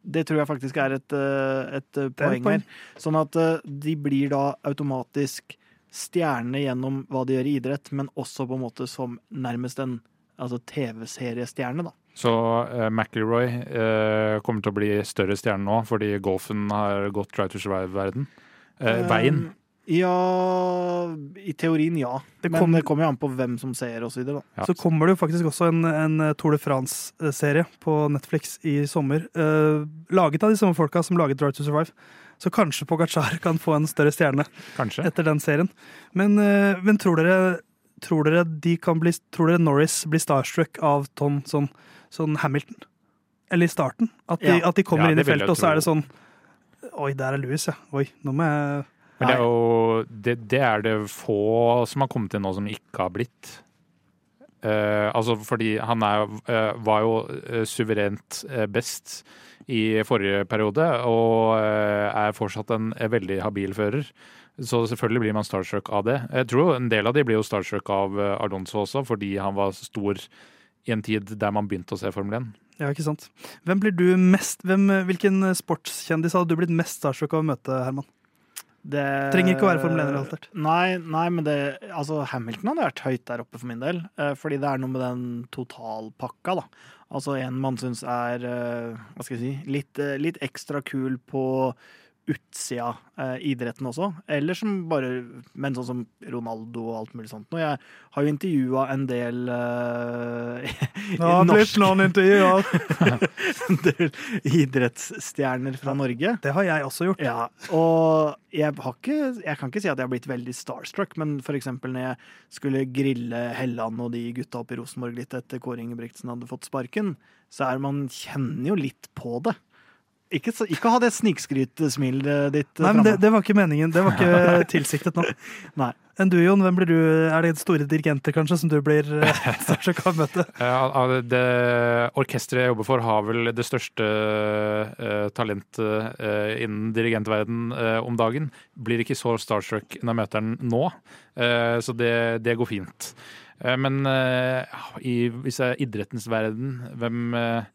Det tror jeg faktisk er et, eh, et eh, er poeng her. Sånn at eh, de blir da automatisk stjerne gjennom hva de gjør i idrett, men også på en måte som nærmest en altså TV-seriestjerne, da. Så uh, McIlroy eh, kommer til å bli større stjerne nå, fordi golfen har gått Try to Survive-verden. Eh, veien. Ja I teorien, ja. Det Men det kommer jo an på hvem som ser, og så videre, da. Ja. Så kommer det jo faktisk også en, en Tour de France-serie på Netflix i sommer. eh, laget av de samme folka som laget Drive to Survive. Så kanskje Pogacar kan få en større stjerne Kanskje. etter den serien. Men, eh, men tror dere Tror dere, de kan bli, tror dere Norris blir starstruck av Tom sånn, sånn Hamilton? Eller i starten? At de, Ja. at de kommer Ja, inn i feltet, og så er det sånn Oi, der er Louis, ja. Oi, nå må jeg Men det er jo det, det er det få som har kommet inn nå som ikke har blitt. Uh, altså fordi han er, uh, var jo eh, suverent best i forrige periode, og er fortsatt en veldig habil fører. Så selvfølgelig blir man starstruck av det. Jeg tror en del av de blir jo starstruck av Alonso også, fordi han var stor i en tid der man begynte å se Formel 1. Ja, ikke sant. Hvem blir du mest hvem, Hvilken sportskjendis hadde du blitt mest starstruck av å møte, Herman? Det Trenger ikke å være Formel 1-relatert. Nei, nei, men det Altså, Hamilton hadde vært høyt der oppe for min del. eh, Fordi det er noe med den totalpakka, da. Altså en man syns er eh, Hva skal jeg si litt, eh, litt ekstra kul på utsida eh, idretten også. Eller som bare Men sånn som Ronaldo og alt mulig sånt. Og jeg har jo intervjua en del eh, *laughs* norsk blitt noen intervjuer. *laughs* en del idrettsstjerner fra Norge. Det har jeg også gjort. Ja, og jeg, har ikke, jeg kan ikke si at jeg har blitt veldig starstruck, men for eksempel når jeg skulle grille Helland og de gutta oppe i Rosenborg litt etter Kåre Ingebrigtsen hadde fått sparken, så er man kjenner jo litt på det. Ikke, ikke ha det snikskrytsmilet ditt Nei, men det, det var ikke meningen. Det var ikke *laughs* *laughs* tilsiktet nå. Nei. Enn du, Jon? Hvem blir du? Er det store dirigenter, kanskje, som du blir eh, *laughs* av å møte? Ja, det orkesteret jeg jobber for, har vel det største uh, talentet uh, innen dirigentverden uh, om dagen. Blir ikke så starstruck når jeg møter den nå, eh, så det, det går fint. Eh, men eh, i, hvis jeg er idrettens verden, hvem eh,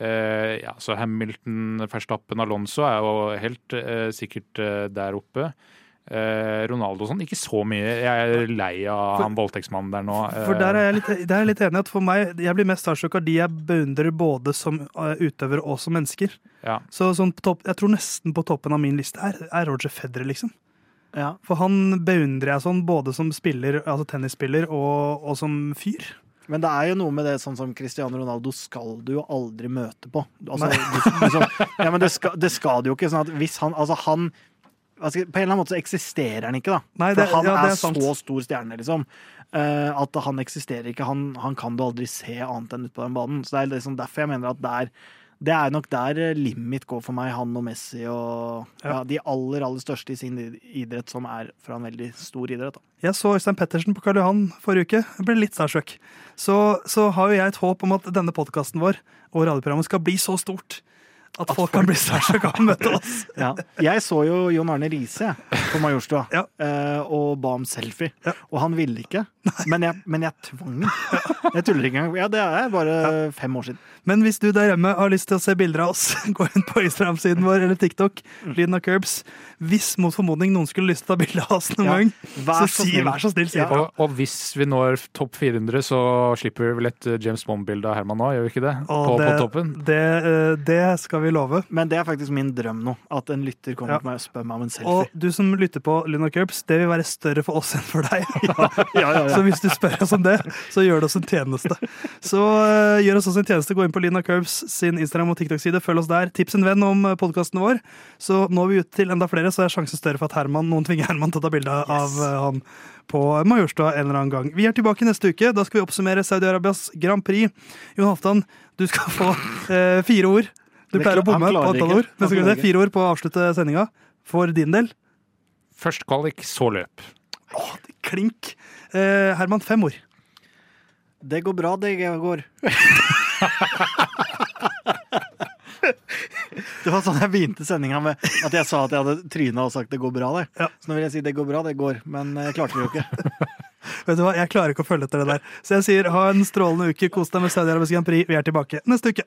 eh, ja, så Hamilton, Verstappen, Alonso er jo helt eh, sikkert eh, der oppe. Eh, Ronaldo og sånn, ikke så mye. Jeg er lei av For- han voldtektsmannen der nå. For Eh, der er jeg litt, der er jeg litt enig at for meg, jeg blir mest starstruck av de jeg beundrer både som eh, utøvere og som mennesker. ja. Så sånn på topp, Jeg tror nesten på toppen av min liste er, er Roger Federer, liksom. Ja. For han beundrer jeg sånn både som spiller, altså tennisspiller og, og som fyr. Men det er jo noe med det sånn som Cristiano Ronaldo skal du jo aldri møte på. Altså, liksom, ja, men det skal, det skal du jo ikke. Sånn at hvis han Altså, han altså, På en eller annen måte så eksisterer han ikke, da. Nei, For han ja, det er, er så stor stjerne, liksom. Uh, at han eksisterer ikke. Han, han kan du aldri se annet enn ute på den banen. Så det er liksom derfor jeg mener at der det er nok der eh, limit går for meg, han og Messi og ja. Ja. de aller aller største i sin idrett, som er fra en veldig stor idrett. Da. Jeg så Øystein Pettersen på Karl Johan forrige uke. Jeg ble litt starstruck. Så, så har jo jeg et håp om at denne podkasten vår og radioprogrammet skal bli så stort At folk kan bli starstruck og møte oss. Ja. Jeg så jo Jon Arne Riise på Majorstua Ja. eh, og ba om selfie. Ja. Og han ville ikke, men jeg, men jeg tvang ham. Jeg tuller ikke engang. Ja, det er bare fem år siden. Men hvis du der hjemme har lyst til å se bilder av oss, *laughs* gå inn på Instagram-siden vår eller TikTok. Mm. Lyden av Curbs. Hvis mot formodning noen skulle lyst til å ta bilde av oss noen Ja. gang, så så si vær så snill, si Ja. Og, og hvis vi når topp 400, så slipper vi vel et eh, James Bond-bilde av Herman nå, gjør vi ikke det? På, det, på toppen. Det, eh, det skal vi love. Men det er faktisk min drøm nå. At en lytter kommer Ja. til meg og spør meg om en selfie. Og du som lytter på Luna Curbs, det vil være større for oss enn for deg. *laughs* Ja, ja, Så hvis du spør oss om det, så gjør det oss en tjeneste. Så uh, gjør oss også en tjeneste. Gå inn på Lina Curbs sin Instagram og TikTok-side. Følg oss der. Tips en venn om podkasten vår. Så når vi ut til enda flere, så er sjansen større for at Herman, noen tvinger Herman til å ta bilde av uh, han på Majorstua en eller annen gang. Vi er tilbake neste uke. Da skal vi oppsummere Saudi-Arabias Grand Prix. Jon Halvdan, du skal få uh, fire ord. Du pleier å bomme på antall ord. Men så Han skal vi klarer fire ord på å avslutte sendinga. For din del. Først kvalik, så løp. Klink. Eh, Herman, fem ord. Det går bra, det går. *laughs* Det var sånn jeg begynte sendinga med at jeg sa at jeg hadde tryna og sagt 'det går bra'. det. Ja. Så nå vil jeg si 'det går bra, det går', men jeg klarte det jo ikke. *laughs* Vet du hva, Jeg klarer ikke å følge etter det der. Så jeg sier ha en strålende uke. Kos deg med Saudi-Arabisk Grand Prix. Vi er tilbake neste uke.